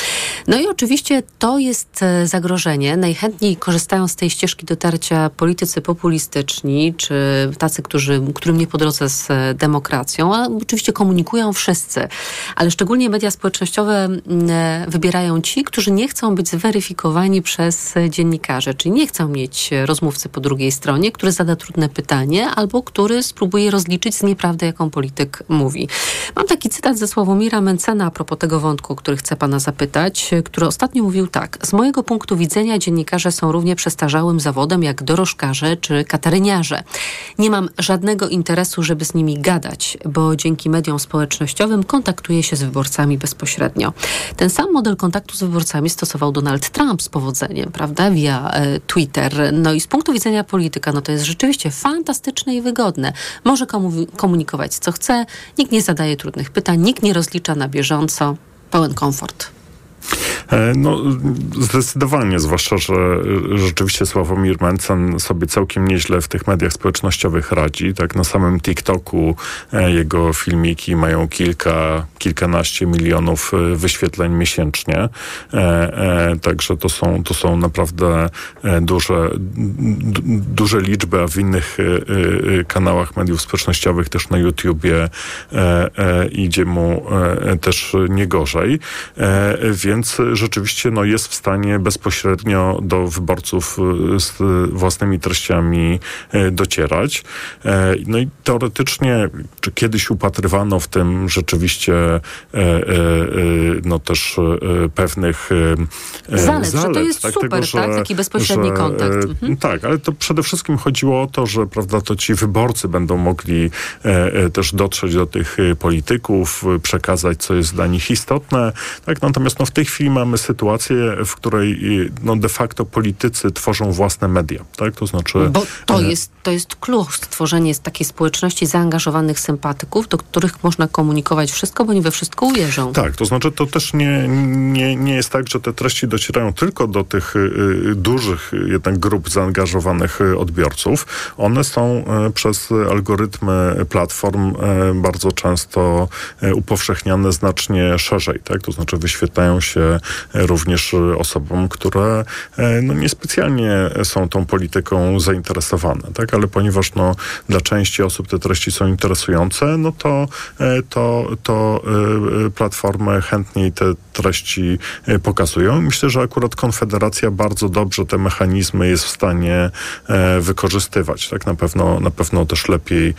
No i oczywiście to jest e, zagrożenie. Najchętniej korzystają z tej ścieżki dotarcia politycy populistyczni, czy tacy, którzy, którym nie po drodze z e, demokracją, a oczywiście komunikują wszyscy. Ale szczególnie media społecznościowe e, wybierają ci, którzy nie chcą być zweryfikowani przez dziennikarzy, czyli nie chcą mieć rozmówcy po drugiej stronie, który zada trudne pytanie albo który spróbuje rozliczyć z nieprawdy, jaką polityk mówi. Mam taki cytat ze Sławomira Mencena a propos tego wątku, który chcę pana zapytać, który ostatnio mówił tak. Z mojego punktu widzenia dziennikarze są równie przestarzałym zawodem jak dorożkarze czy kataryniarze. Nie mam żadnego interesu, żeby z nimi gadać, bo dzięki mediom społecznościowym kontaktuję się z wyborcami bezpośrednio. Ten sam model kontaktu z wyborcami stosował Donald Trump z powodzeniem, prawda, via e, Twitter. No i z punktu widzenia polityka, no to jest rzeczywiście fantastyczne i wygodne. Może komunikować co chce, nikt nie zadaje trudnych pytań, nikt nie rozlicza na bieżąco. Pełen komfort. E, no, zdecydowanie, zwłaszcza, że rzeczywiście Sławomir Mencen sobie całkiem nieźle w tych mediach społecznościowych radzi. Tak na samym TikToku e, jego filmiki mają kilka, kilkanaście milionów e, wyświetleń miesięcznie. Także to są, to są naprawdę duże, duże liczby, a w innych kanałach mediów społecznościowych, też na YouTubie idzie mu też nie gorzej. Więc rzeczywiście no, jest w stanie bezpośrednio do wyborców e, z własnymi treściami e, docierać. E, no i teoretycznie, czy kiedyś upatrywano w tym rzeczywiście no też pewnych zalet, zalet że to jest tak, super, tego, że, tak? Taki bezpośredni że, kontakt. Mhm. Tak, ale to przede wszystkim chodziło o to, że prawda, to ci wyborcy będą mogli też dotrzeć do tych polityków, przekazać, co jest dla nich istotne. Tak, natomiast no, w tej chwili mamy sytuację, w której no, de facto politycy tworzą własne media. Tak? To znaczy... Bo to e, jest, to jest klucz, stworzenie takiej społeczności zaangażowanych sympatyków, do których można komunikować wszystko, bo oni we wszystko uwierzą. Tak, to znaczy to też nie, nie, nie jest tak, że te treści docierają tylko do tych y, dużych jednak grup zaangażowanych odbiorców. One są y, przez algorytmy platform y, bardzo często upowszechniane znacznie szerzej. Tak? To znaczy wyświetlają się również osobom, które e, no, niespecjalnie są tą polityką zainteresowane, tak? ale ponieważ no, dla części osób te treści są interesujące, no to, e, to, to e, platformy chętniej te treści pokazują. Myślę, że akurat Konfederacja bardzo dobrze te mechanizmy jest w stanie wykorzystywać. Tak na pewno, na pewno też lepiej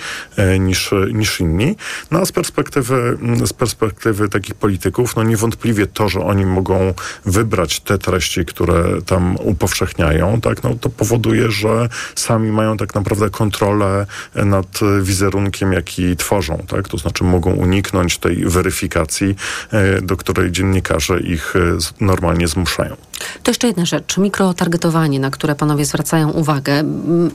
niż, niż inni. No a z perspektywy, z perspektywy takich polityków, no niewątpliwie to, że oni mogą mogą wybrać te treści, które tam upowszechniają, tak, no to powoduje, że sami mają tak naprawdę kontrolę nad wizerunkiem, jaki tworzą, tak, to znaczy mogą uniknąć tej weryfikacji, e, do której dziennikarze ich e, normalnie zmuszają. To jeszcze jedna rzecz, mikrotargetowanie, na które panowie zwracają uwagę.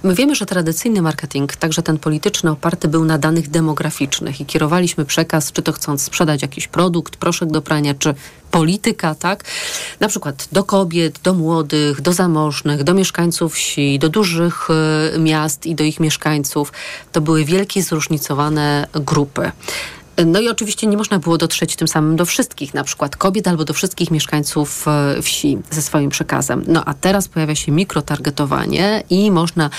My wiemy, że tradycyjny marketing, także ten polityczny, oparty był na danych demograficznych i kierowaliśmy przekaz, czy to chcąc sprzedać jakiś produkt, proszek do prania, czy polityka, tak? Na przykład do kobiet, do młodych, do zamożnych, do mieszkańców wsi, do dużych y, miast i do ich mieszkańców. To były wielkie, zróżnicowane grupy. No i oczywiście nie można było dotrzeć tym samym do wszystkich, na przykład kobiet albo do wszystkich mieszkańców e, wsi ze swoim przekazem. No a teraz pojawia się mikrotargetowanie i można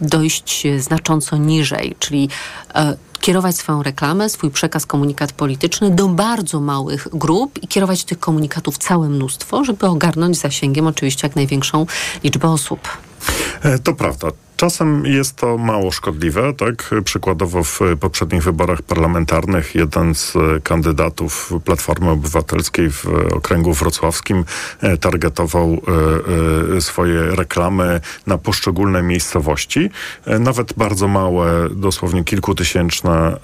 dojść znacząco niżej, czyli e, kierować swoją reklamę, swój przekaz, komunikat polityczny do bardzo małych grup i kierować tych komunikatów całe mnóstwo, żeby ogarnąć zasięgiem oczywiście jak największą liczbę osób. E, to prawda Czasem jest to mało szkodliwe, tak? Przykładowo w poprzednich wyborach parlamentarnych jeden z kandydatów Platformy Obywatelskiej w okręgu wrocławskim e, targetował e, e, swoje reklamy na poszczególne miejscowości, nawet bardzo małe, dosłownie kilkutysięczne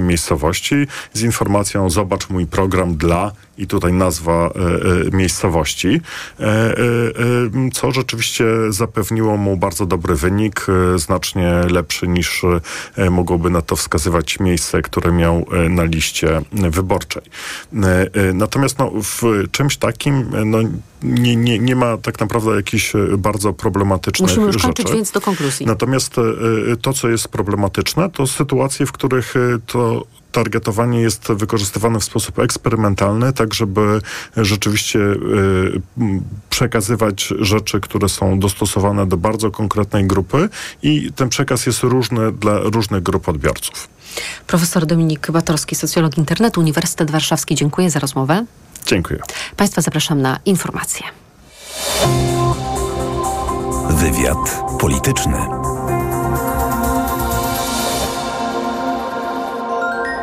miejscowości. Z informacją zobacz mój program dla i tutaj nazwa miejscowości, co rzeczywiście zapewniło mu bardzo dobry wynik, znacznie lepszy niż mogłoby na to wskazywać miejsce, które miał na liście wyborczej. Natomiast no, w czymś takim no, nie, nie, nie ma tak naprawdę jakichś bardzo problematycznych Musimy już rzeczy. kończyć, więc do konkluzji. Natomiast to, co jest problematyczne, to sytuacje, w których to targetowanie jest wykorzystywane w sposób eksperymentalny, tak żeby rzeczywiście y, przekazywać rzeczy, które są dostosowane do bardzo konkretnej grupy i ten przekaz jest różny dla różnych grup odbiorców. Profesor Dominik Batorski, socjolog internetu, Uniwersytet Warszawski. Dziękuję za rozmowę. Dziękuję. Państwa zapraszam na informacje. Wywiad polityczny.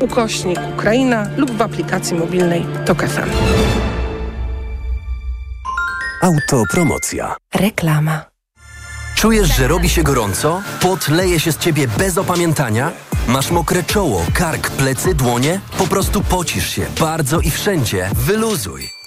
ukośnik Ukraina lub w aplikacji mobilnej Tok FM. Autopromocja. Reklama. Czujesz, że robi się gorąco? Pot leje się z ciebie bez opamiętania? Masz mokre czoło, kark, plecy, dłonie? Po prostu pocisz się bardzo i wszędzie. Wyluzuj.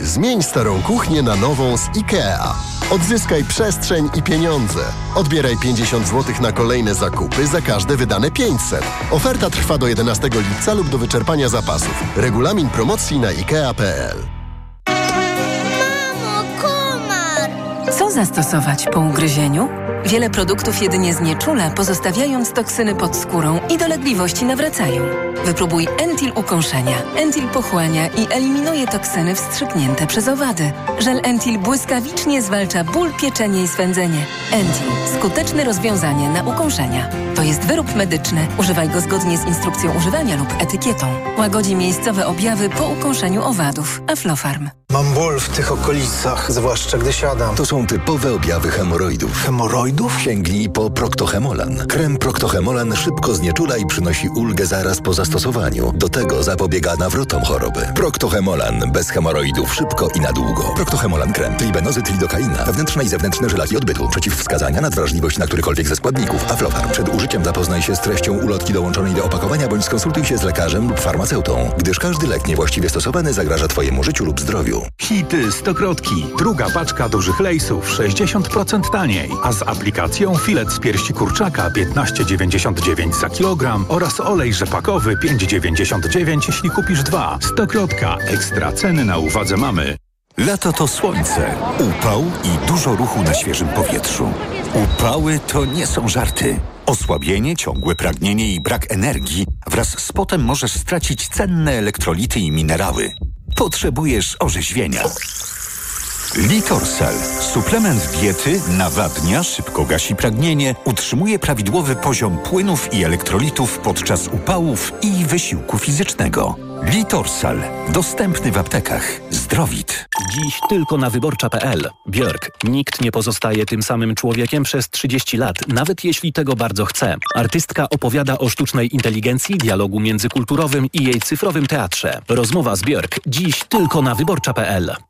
Zmień starą kuchnię na nową z IKEA. Odzyskaj przestrzeń i pieniądze. Odbieraj 50 zł na kolejne zakupy za każde wydane 500. Oferta trwa do 11 lipca lub do wyczerpania zapasów. Regulamin promocji na IKEA.pl. Co zastosować po ugryzieniu? Wiele produktów jedynie znieczula, pozostawiając toksyny pod skórą i dolegliwości nawracają. Wypróbuj Entil ukąszenia. Entil pochłania i eliminuje toksyny wstrzyknięte przez owady. Żel Entil błyskawicznie zwalcza ból, pieczenie i swędzenie. Entil. Skuteczne rozwiązanie na ukąszenia. To jest wyrób medyczny. Używaj go zgodnie z instrukcją używania lub etykietą. Łagodzi miejscowe objawy po ukąszeniu owadów. Aflofarm. Mam ból w tych okolicach, zwłaszcza gdy siadam. To są typowe objawy hemoroidów. Hemoroidów? Sięgnij po Proctohemolan. Krem Proctohemolan szybko znieczula i przynosi ulgę zaraz po zastosowaniu. Do tego zapobiega nawrotom choroby. Proctohemolan. Bez hemoroidów szybko i na długo. Proctohemolan krem. Tribenozy, lidokaina. Wewnętrzne i zewnętrzne żelaki odbytu. Przeciwwskazania, nadwrażliwość na którykolwiek ze składników. Aflofarm. Przed użyciem zapoznaj się z treścią ulotki dołączonej do opakowania bądź skonsultuj się z lekarzem lub farmaceutą, gdyż każdy lek niewłaściwie stosowany zagraża Twojemu życiu lub zdrowiu. Hity Stokrotki. Druga paczka dużych lejsów 60% taniej. A z aplikacją filet z piersi kurczaka 15,99 za kilogram oraz olej rzepakowy 5,99 jeśli kupisz dwa. Stokrotka. Ekstra ceny na uwadze mamy. Lato to słońce, upał i dużo ruchu na świeżym powietrzu. Upały to nie są żarty. Osłabienie, ciągłe pragnienie i brak energii wraz z potem możesz stracić cenne elektrolity i minerały. Potrzebujesz orzeźwienia. Litorsal. Suplement diety nawadnia, szybko gasi pragnienie, utrzymuje prawidłowy poziom płynów i elektrolitów podczas upałów i wysiłku fizycznego. Litorsal. Dostępny w aptekach. Zdrowit. Dziś tylko na wyborcza.pl. Björk. Nikt nie pozostaje tym samym człowiekiem przez 30 lat, nawet jeśli tego bardzo chce. Artystka opowiada o sztucznej inteligencji, dialogu międzykulturowym i jej cyfrowym teatrze. Rozmowa z Björk. Dziś tylko na wyborcza.pl.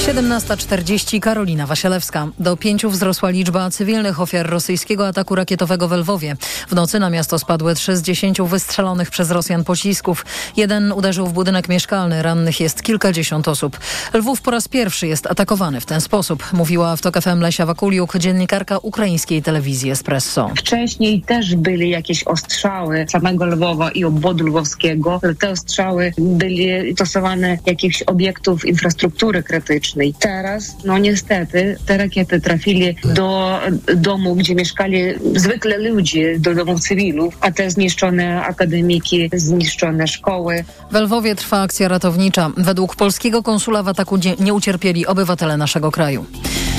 17.40 Karolina Wasielewska. Do pięciu wzrosła liczba cywilnych ofiar rosyjskiego ataku rakietowego w Lwowie. W nocy na miasto spadły trzy z dziesięciu wystrzelonych przez Rosjan pocisków. Jeden uderzył w budynek mieszkalny. Rannych jest kilkadziesiąt osób. Lwów po raz pierwszy jest atakowany w ten sposób, mówiła w TOK FM Lesia Wakuliuk, dziennikarka ukraińskiej telewizji Espresso. Wcześniej też byli jakieś ostrzały samego Lwowa i obwodu lwowskiego. Te ostrzały byli stosowane jakichś obiektów infrastruktury krytycznej. Teraz, no niestety, te rakiety trafili do domu, gdzie mieszkali zwykle ludzie, do domów cywilów, a te zniszczone akademiki, zniszczone szkoły. W Lwowie trwa akcja ratownicza. Według polskiego konsula w ataku nie, ucierpieli obywatele naszego kraju.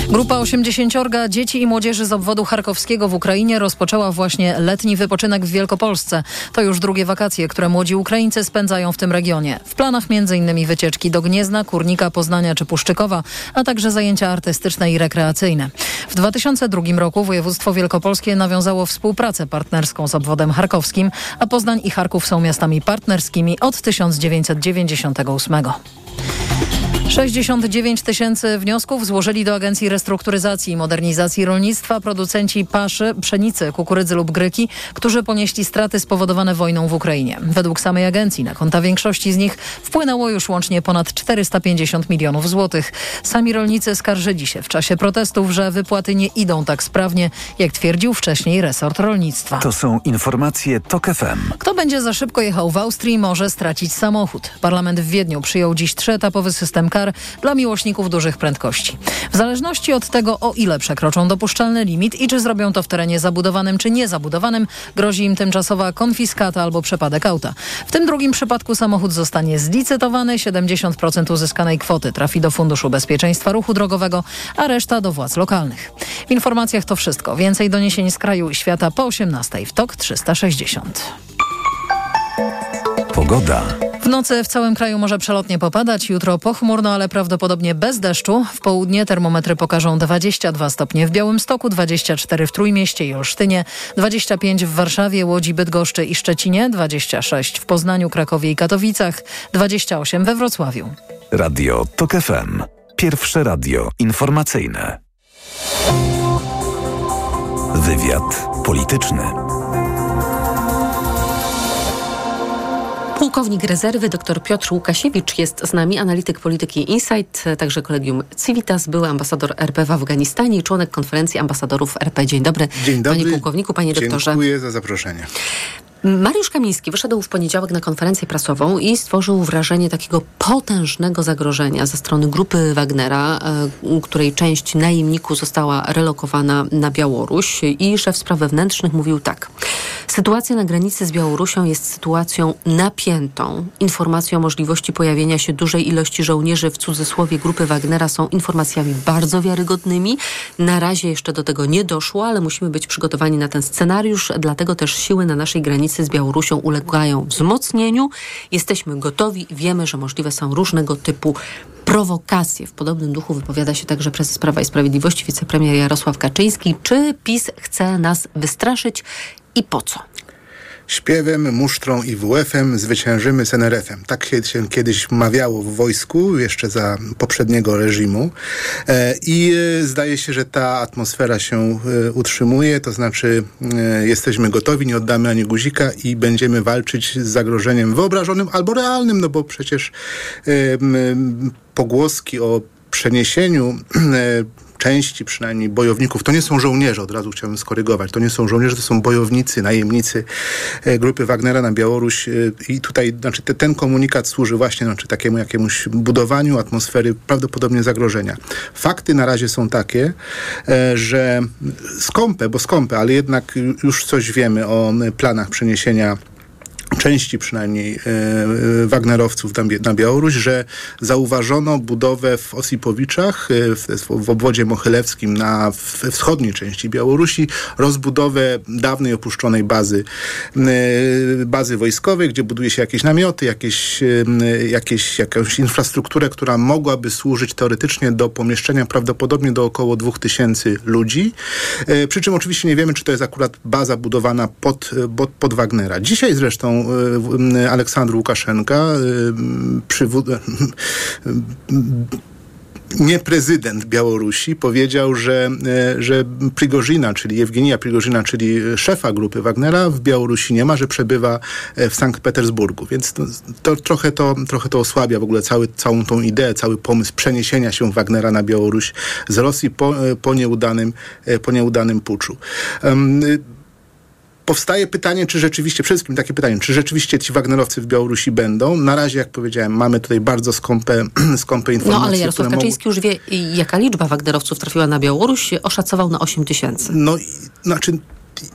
Grupa 80 dzieci i młodzieży z obwodu charkowskiego w Ukrainie rozpoczęła właśnie letni wypoczynek w Wielkopolsce. To już drugie wakacje, które młodzi Ukraińcy spędzają w tym regionie. W planach m.in. wycieczki do Gniezna, Kurnika, Poznania czy Puszczykowa, a także zajęcia artystyczne i rekreacyjne. W 2002 roku województwo wielkopolskie nawiązało współpracę partnerską z obwodem charkowskim, a Poznań i Charków są miastami partnerskimi od 1998. 69 tysięcy wniosków złożyli do Agencji Restrukturyzacji i Modernizacji Rolnictwa producenci paszy, pszenicy, kukurydzy lub gryki, którzy ponieśli straty spowodowane wojną w Ukrainie. Według samej agencji na konta większości z nich wpłynęło już łącznie ponad 450 milionów złotych. Sami rolnicy skarżyli się w czasie protestów, że wypłaty nie idą tak sprawnie, jak twierdził wcześniej resort rolnictwa. To są informacje TOK FM. Kto będzie za szybko jechał w Austrii, może stracić samochód. Parlament w Wiedniu przyjął dziś trzyetapowy system kar dla miłośników dużych prędkości. W zależności od tego, o ile przekroczą dopuszczalny limit i czy zrobią to w terenie zabudowanym czy niezabudowanym, grozi im tymczasowa konfiskata albo przepadek auta. W tym drugim przypadku samochód zostanie zlicytowany, 70% uzyskanej kwoty trafi do Funduszu Bezpieczeństwa Ruchu Drogowego, a reszta do władz lokalnych. W informacjach to wszystko. Więcej doniesień z kraju i świata po 18 w TOK 360. Pogoda. W nocy w całym kraju może przelotnie popadać, jutro pochmurno, ale prawdopodobnie bez deszczu. W południe termometry pokażą 22 stopnie w Białymstoku, 24 w Trójmieście i Olsztynie, 25 w Warszawie, Łodzi, Bydgoszczy i Szczecinie, 26 w Poznaniu, Krakowie i Katowicach, 28 we Wrocławiu. Radio TOK FM. Pierwsze radio informacyjne. Wywiad polityczny. Pułkownik rezerwy dr Piotr Łukasiewicz jest z nami, analityk polityki Insight, także kolegium Civitas, były ambasador RP w Afganistanie i członek konferencji ambasadorów RP. Dzień dobry, Dzień dobry. panie pułkowniku, panie doktorze. Dziękuję za zaproszenie. Mariusz Kamiński wyszedł w poniedziałek na konferencję prasową i stworzył wrażenie takiego potężnego zagrożenia ze strony grupy Wagnera, e, której część najemników została relokowana na Białoruś i szef spraw wewnętrznych mówił tak. Sytuacja na granicy z Białorusią jest sytuacją napiętą. Informacje o możliwości pojawienia się dużej ilości żołnierzy w cudzysłowie grupy Wagnera są informacjami bardzo wiarygodnymi. Na razie jeszcze do tego nie doszło, ale musimy być przygotowani na ten scenariusz, dlatego też siły na naszej granicy z Białorusią ulegają wzmocnieniu. Jesteśmy gotowi, wiemy, że możliwe są różnego typu prowokacje. W podobnym duchu wypowiada się także prezes Prawa i Sprawiedliwości, wicepremier Jarosław Kaczyński. Czy PiS chce nas wystraszyć i po co? Śpiewem, musztrą i WF-em zwyciężymy z NRF-em. Tak się, kiedyś mawiało w wojsku, jeszcze za poprzedniego reżimu. E, I e, zdaje się, że ta atmosfera się e, utrzymuje, to znaczy jesteśmy gotowi, nie oddamy ani guzika i będziemy walczyć z zagrożeniem wyobrażonym albo realnym, no bo przecież pogłoski o przeniesieniu części przynajmniej bojowników, to nie są żołnierze, od razu chciałbym skorygować, to nie są żołnierze, to są bojownicy, najemnicy e, grupy Wagnera na Białoruś. E, i tutaj znaczy, te, ten komunikat służy właśnie znaczy, takiemu jakiemuś budowaniu atmosfery prawdopodobnie zagrożenia. Fakty na razie są takie, e, że skąpe, bo skąpe, ale jednak już coś wiemy o planach przeniesienia części przynajmniej e, Wagnerowców na, Białoruś, że zauważono budowę w Osipowiczach, e, w, obwodzie mochylewskim na wschodniej części Białorusi, rozbudowę dawnej opuszczonej bazy, e, bazy wojskowej, gdzie buduje się jakieś namioty, jakieś, e, jakieś, jakąś infrastrukturę, która mogłaby służyć teoretycznie do pomieszczenia prawdopodobnie do około 2000 ludzi. E, przy czym oczywiście nie wiemy, czy to jest akurat baza budowana pod, pod Wagnera. Dzisiaj zresztą e, Aleksandr Łukaszenka, e, przywód... nie prezydent Białorusi powiedział, że, e, że Prigozina, czyli Jewgenija Prigozina, czyli szefa grupy Wagnera w Białorusi nie ma, że przebywa w Sankt Petersburgu. Więc to, to, trochę, to trochę to osłabia w ogóle cały, całą tą ideę, cały pomysł przeniesienia się Wagnera na Białoruś z Rosji po, po, nieudanym, po nieudanym puczu. Um, powstaje pytanie, czy rzeczywiście, przede wszystkim takie pytanie, czy rzeczywiście ci Wagnerowcy w Białorusi będą? Na razie, jak powiedziałem, mamy tutaj bardzo skąpe, skąpe informacje. No ale Jarosław Kaczyński mogą... już wie, jaka liczba Wagnerowców trafiła na Białoruś, oszacował na 8 tysięcy. No, znaczy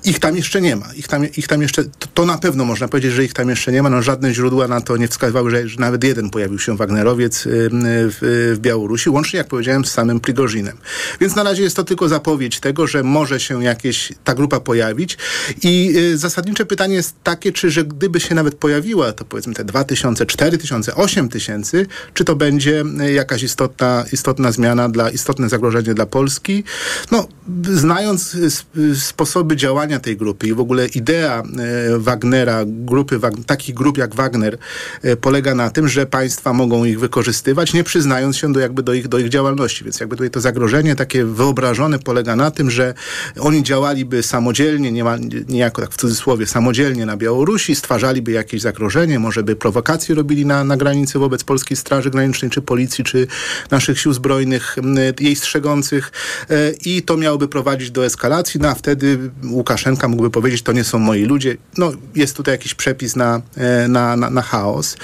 ich tam jeszcze nie ma. Ich tam, ich tam jeszcze, to, to, na pewno można powiedzieć, że ich tam jeszcze nie ma. No, żadne źródła na to nie wskazywały, że, że nawet jeden pojawił się Wagnerowiec w, w, Białorusi, łącznie, jak powiedziałem, z samym Prigozinem. Więc na razie jest to tylko zapowiedź tego, że może się jakieś ta grupa pojawić. I y, zasadnicze pytanie jest takie, czy że gdyby się nawet pojawiła, to powiedzmy te 2000, 4000, 8000, czy to będzie y, jakaś istotna, istotna zmiana, dla, istotne zagrożenie dla Polski? No, znając y, sposoby działania działania tej grupy i w ogóle idea e, Wagnera, grupy, takich grup jak Wagner e, polega na tym, że państwa mogą ich wykorzystywać, nie przyznając się do, jakby do, ich, do ich działalności. Więc jakby tutaj to zagrożenie takie wyobrażone polega na tym, że oni działaliby samodzielnie, nie ma, niejako tak w cudzysłowie, samodzielnie na Białorusi, stwarzaliby jakieś zagrożenie, może by prowokacje robili na, na granicy wobec Polskiej Straży Granicznej, czy policji, czy naszych sił zbrojnych, jej strzegących e, i to miałoby prowadzić do eskalacji, no a wtedy Łukaszenka mógłby powiedzieć, to nie są moi ludzie. No, jest tutaj jakiś przepis na, e, na, na, na chaos.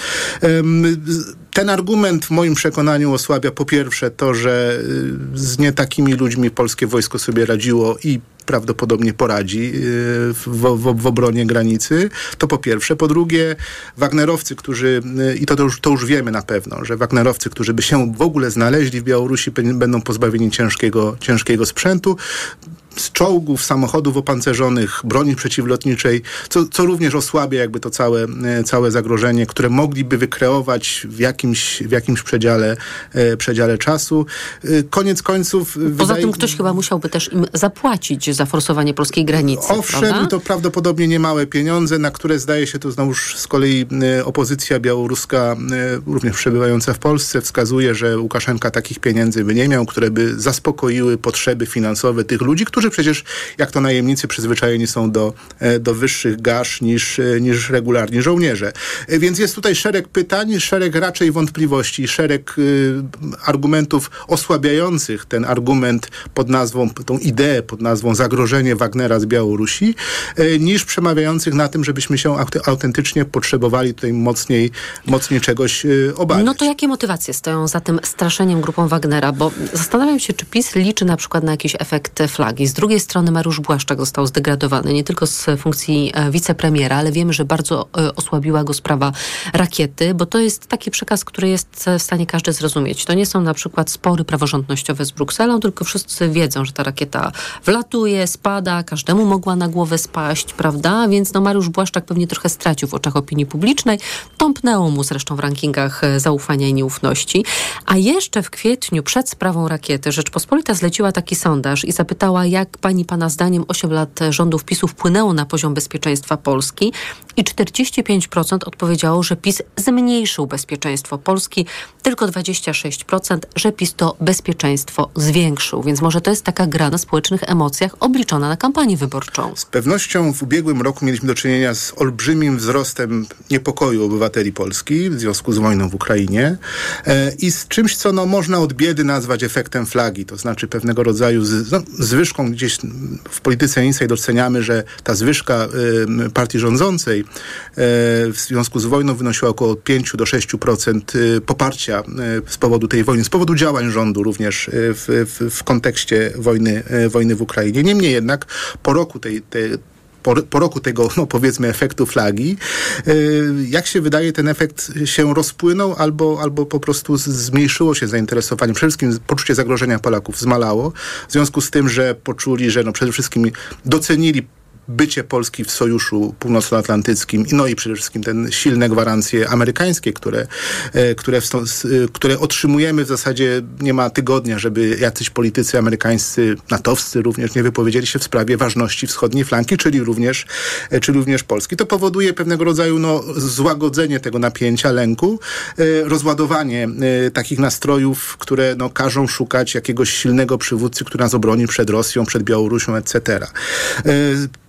Ten argument w moim przekonaniu osłabia po pierwsze to, że y, z nie takimi ludźmi polskie wojsko sobie radziło i prawdopodobnie poradzi y, w, w, w, obronie granicy. To po pierwsze. Po drugie, Wagnerowcy, którzy, i to, to, już, to już wiemy na pewno, że Wagnerowcy, którzy by się w ogóle znaleźli w Białorusi, będą pozbawieni ciężkiego, ciężkiego sprzętu z czołgów, samochodów opancerzonych, broni przeciwlotniczej, co, co również osłabia jakby to całe, e, całe zagrożenie, które mogliby wykreować w jakimś, w jakimś przedziale, e, przedziale czasu. E, koniec końców... Poza wydaje... tym ktoś chyba musiałby też im zapłacić za forsowanie polskiej granicy, Owszem, prawda? to prawdopodobnie niemałe pieniądze, na które zdaje się to znowuż z kolei opozycja białoruska, również przebywająca w Polsce, wskazuje, że Łukaszenka takich pieniędzy by nie miał, które by zaspokoiły potrzeby finansowe tych ludzi, którzy którzy przecież, jak to najemnicy, przyzwyczajeni są do, e, do wyższych gaż niż, e, niż regularni żołnierze. E, więc jest tutaj szereg pytań, szereg raczej wątpliwości, szereg y, argumentów osłabiających ten argument pod nazwą, tą ideę pod nazwą zagrożenie Wagnera z Białorusi, y, niż przemawiających na tym, żebyśmy się autentycznie potrzebowali tutaj mocniej, mocniej czegoś y, obawiać. No to jakie motywacje stoją za tym straszeniem grupą Wagnera? Bo zastanawiam się, czy PiS liczy na przykład na jakiś efekt flagi. Z drugiej strony Mariusz Błaszczak został zdegradowany nie tylko z funkcji e, wicepremiera, ale wiemy, że bardzo e, osłabiła go sprawa rakiety, bo to jest taki przekaz, który jest w stanie każdy zrozumieć. To nie są na przykład spory praworządnościowe z Brukselą, tylko wszyscy wiedzą, że ta rakieta wlatuje, spada, każdemu mogła na głowę spaść, prawda? Więc no Mariusz Błaszczak pewnie trochę stracił w oczach opinii publicznej. Tąpnęło mu zresztą w rankingach e, zaufania i nieufności. A jeszcze w kwietniu przed sprawą rakiety Rzeczpospolita zleciła taki sondaż i zapytała, jak jak pani pana zdaniem 8 lat rządów PiSu wpłynęło na poziom bezpieczeństwa Polski i 45% odpowiedziało, że PiS zmniejszył bezpieczeństwo Polski tylko 26%, że PiS to bezpieczeństwo zwiększył. Więc może to jest taka gra na społecznych emocjach obliczona na kampanię wyborczą. Z pewnością w ubiegłym roku mieliśmy do czynienia z olbrzymim wzrostem niepokoju obywateli Polski w związku z wojną w Ukrainie e, i z czymś, co no, można od biedy nazwać efektem flagi, to znaczy pewnego rodzaju z, no, zwyżką gdzieś w polityce Inside doceniamy, że ta zwyżka y, partii rządzącej y, w związku z wojną wynosiła około 5 do 6% y, poparcia z powodu tej wojny, z powodu działań rządu również w, w, w kontekście wojny, wojny w Ukrainie. Niemniej jednak po roku tej, tej po, po, roku tego, no powiedzmy, efektu flagi, jak się wydaje, ten efekt się rozpłynął albo, albo po prostu zmniejszyło się zainteresowanie. Przede wszystkim poczucie zagrożenia Polaków zmalało, w związku z tym, że poczuli, że no przede wszystkim docenili bycie Polski w Sojuszu Północnoatlantyckim, no i przede wszystkim te silne gwarancje amerykańskie, które, e, które, w, które otrzymujemy w zasadzie nie ma tygodnia, żeby jacyś politycy amerykańscy, natowscy również nie wypowiedzieli się w sprawie ważności wschodniej flanki, czyli również, e, czyli również Polski. To powoduje pewnego rodzaju no, złagodzenie tego napięcia, lęku, e, rozładowanie takich nastrojów, które no, każą szukać jakiegoś silnego przywódcy, który nas obroni przed Rosją, przed Białorusią, etc.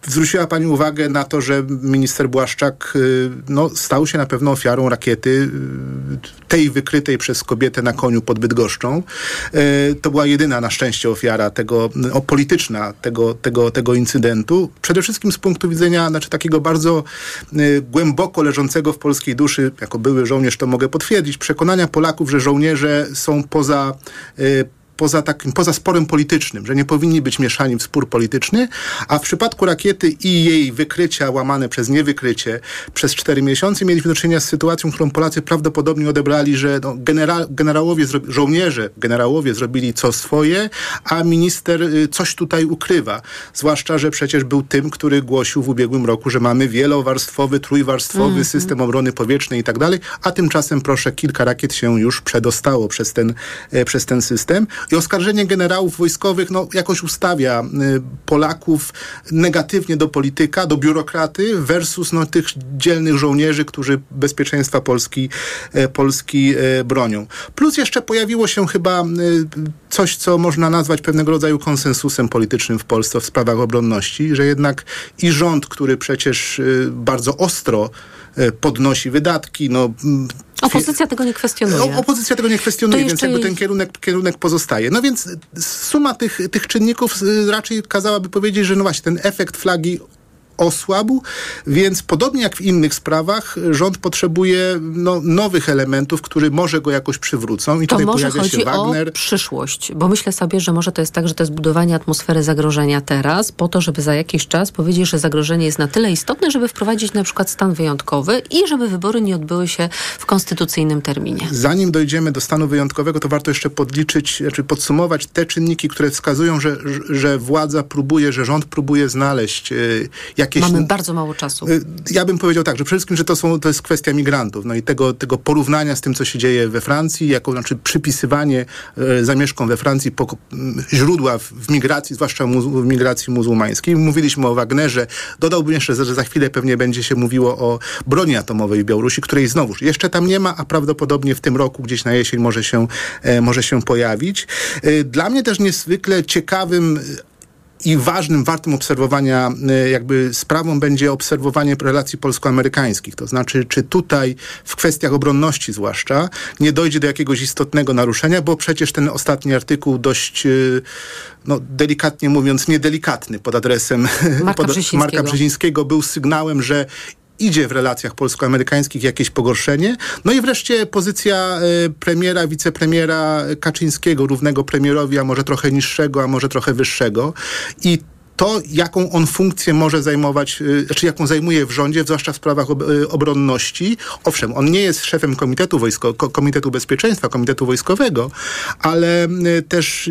Zwróciła Pani uwagę na to, że minister Błaszczak y, no, stał się na pewno ofiarą rakiety y, tej wykrytej przez kobietę na koniu pod Bydgoszczą. Y, to była jedyna na szczęście ofiara tego, o, polityczna tego, tego, tego incydentu. Przede wszystkim z punktu widzenia znaczy, takiego bardzo głęboko leżącego w polskiej duszy, jako były żołnierz to mogę potwierdzić, przekonania Polaków, że żołnierze są poza poza, takim, poza sporem politycznym, że nie powinni być mieszani w spór polityczny, a w przypadku rakiety i jej wykrycia łamane przez niewykrycie przez cztery miesiące mieliśmy do czynienia z sytuacją, którą Polacy prawdopodobnie odebrali, że no, genera generałowie, żołnierze, generałowie zrobili co swoje, a minister y, coś tutaj ukrywa. Zwłaszcza, że przecież był tym, który głosił w ubiegłym roku, że mamy wielowarstwowy, trójwarstwowy mm -hmm. system obrony powietrznej i tak dalej, a tymczasem proszę, kilka rakiet się już przedostało przez ten, e, przez ten system. I oskarżenie generałów wojskowych no, jakoś ustawia y, Polaków negatywnie do polityka, do biurokraty versus no, tych dzielnych żołnierzy, którzy bezpieczeństwa Polski, e, Polski e, bronią. Plus jeszcze pojawiło się chyba y, coś, co można nazwać pewnego rodzaju konsensusem politycznym w Polsce w sprawach obronności, że jednak i rząd, który przecież y, bardzo ostro podnosi wydatki, no Opozycja tego nie kwestionuje. Opozycja tego nie kwestionuje, więc jakby ten kierunek, kierunek pozostaje. No więc suma tych, tych czynników raczej kazałaby powiedzieć, że no właśnie ten efekt flagi osłabł, więc podobnie jak w innych sprawach, rząd potrzebuje no, nowych elementów, które może go jakoś przywrócą. I to tutaj może pojawia się Wagner. o przyszłość, bo myślę sobie, że może to jest tak, że to jest budowanie atmosfery zagrożenia teraz, po to, żeby za jakiś czas powiedzieć, że zagrożenie jest na tyle istotne, żeby wprowadzić na przykład stan wyjątkowy i żeby wybory nie odbyły się w konstytucyjnym terminie. Zanim dojdziemy do stanu wyjątkowego, to warto jeszcze podliczyć, znaczy podsumować te czynniki, które wskazują, że, że władza próbuje, że rząd próbuje znaleźć y, jakieś... Mamy bardzo mało czasu. Y, ja bym powiedział tak, że przede wszystkim, że to, są, to jest kwestia migrantów, no i tego, tego porównania z tym, co się dzieje we Francji, jako znaczy przypisywanie e, zamieszkom we Francji po, źródła w, w migracji, zwłaszcza mu, w migracji muzułmańskiej. Mówiliśmy o Wagnerze, dodałbym jeszcze, że za chwilę pewnie będzie się mówiło o broni atomowej w Białorusi, której znowuż jeszcze tam nie ma, a prawdopodobnie w tym roku, gdzieś na jesień może się, e, może się pojawić. E, dla mnie też niezwykle ciekawym i ważnym, wartym obserwowania e, jakby sprawą będzie obserwowanie relacji polsko-amerykańskich. To znaczy, czy tutaj w kwestiach obronności zwłaszcza nie dojdzie do jakiegoś istotnego naruszenia, bo przecież ten ostatni artykuł dość, e, no delikatnie mówiąc, niedelikatny pod adresem Marka, pod, Marka Brzezińskiego był sygnałem, że idzie w relacjach polsko-amerykańskich jakieś pogorszenie. No i wreszcie pozycja e, premiera, wicepremiera Kaczyńskiego, równego premierowi, a może trochę niższego, a może trochę wyższego. I to, jaką on funkcję może zajmować, y, znaczy jaką zajmuje w rządzie, zwłaszcza w sprawach y, obronności. Owszem, on nie jest szefem Komitetu, Wojsko, Komitetu Bezpieczeństwa, Komitetu Wojskowego, ale y, też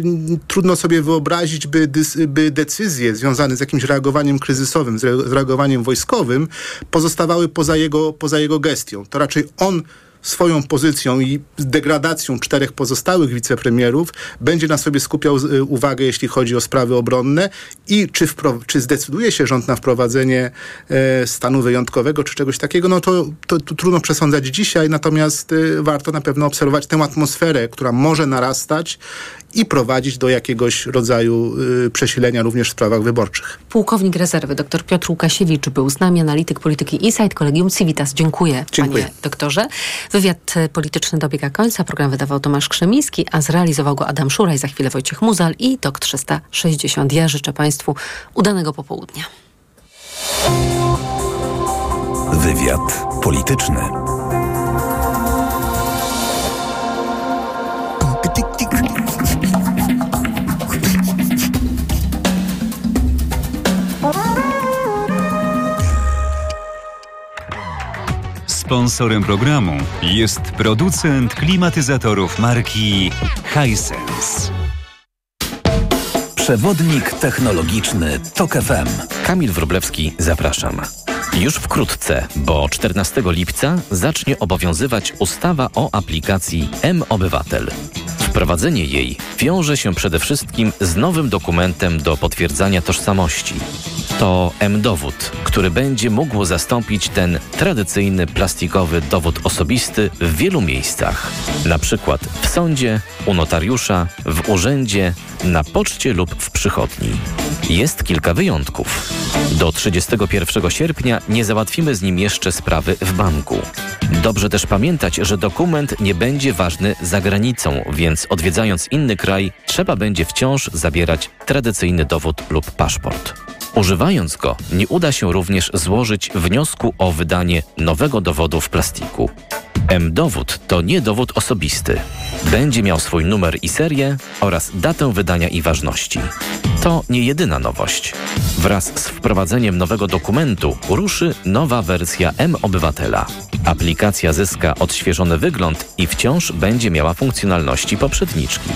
trudno sobie wyobrazić, by, by decyzje związane z jakimś reagowaniem kryzysowym, z reagowaniem wojskowym pozostawały poza jego, poza jego gestią. To raczej on swoją pozycją i degradacją czterech pozostałych wicepremierów będzie na sobie skupiał y, uwagę, jeśli chodzi o sprawy obronne i czy, czy zdecyduje się rząd na wprowadzenie e, stanu wyjątkowego czy czegoś takiego, no to, to, to trudno przesądzać dzisiaj, natomiast y, warto na pewno obserwować tę atmosferę, która może narastać i prowadzić do jakiegoś rodzaju y, przesilenia również w sprawach wyborczych. Pułkownik rezerwy dr Piotr Łukasiewicz był z nami, analityk polityki Insight, Kolegium Civitas. Dziękuję, Dziękuję. panie doktorze. Wywiad e, polityczny dobiega końca. Program wydawał Tomasz Krzemiński, a zrealizował go Adam Szuraj, za chwilę Wojciech Muzal i TOK 360. Ja życzę państwu udanego popołudnia. Wywiad polityczny. Sponsorem programu jest producent klimatyzatorów marki Hisense. Przewodnik technologiczny TOK FM. Kamil Wroblewski, zapraszam. Już wkrótce, bo 14 lipca zacznie obowiązywać ustawa o aplikacji M-Obywatel. Wprowadzenie jej wiąże się przede wszystkim z nowym dokumentem do potwierdzania tożsamości. To M-Dowód, który będzie mógł zastąpić ten tradycyjny plastikowy dowód osobisty w wielu miejscach. Na przykład w sądzie, u notariusza, w urzędzie, na poczcie lub w przychodni. Jest kilka wyjątków. Do 31 sierpnia nie załatwimy z nim jeszcze sprawy w banku. Dobrze też pamiętać, że dokument nie będzie ważny za granicą, więc odwiedzając inny kraj, trzeba będzie wciąż zabierać tradycyjny dowód lub paszport. Używając go, nie uda się również złożyć wniosku o wydanie nowego dowodu w plastiku. M-dowód to nie dowód osobisty. Będzie miał swój numer i serię oraz datę wydania i ważności. To nie jedyna nowość. Wraz z wprowadzeniem nowego dokumentu ruszy nowa wersja M-Obywatela. Aplikacja zyska odświeżony wygląd i wciąż będzie miała funkcjonalności poprzedniczki.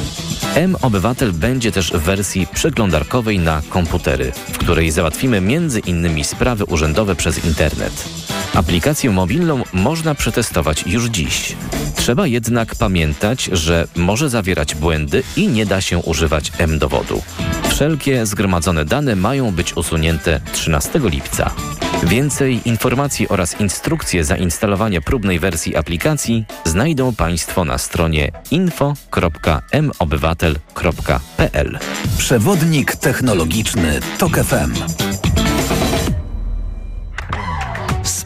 M-Obywatel będzie też w wersji przeglądarkowej na komputery, w której załatwimy innymi sprawy urzędowe przez internet. Aplikację mobilną można przetestować już dziś. Trzeba jednak pamiętać, że może zawierać błędy i nie da się używać M-dowodu. Wszelkie zgromadzone dane mają być usunięte 13 lipca. Więcej informacji oraz instrukcje zainstalowania próbnej wersji aplikacji znajdą Państwo na stronie info.mobywatel.pl. Przewodnik technologiczny TOK FM.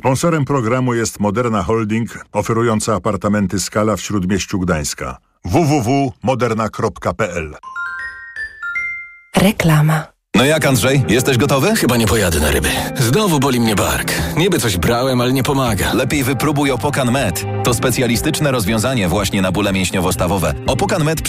Sponsorem programu jest Moderna Holding, oferująca apartamenty Skala w Śródmieściu Gdańska. www.moderna.pl Reklama. No jak Andrzej, jesteś gotowy? Chyba nie pojadę na ryby. Znowu boli mnie bark. Niby coś brałem, ale nie pomaga. Lepiej wypróbuj Opokan Med. To specjalistyczne rozwiązanie właśnie na bóle mięśniowo-stawowe. Opokan Med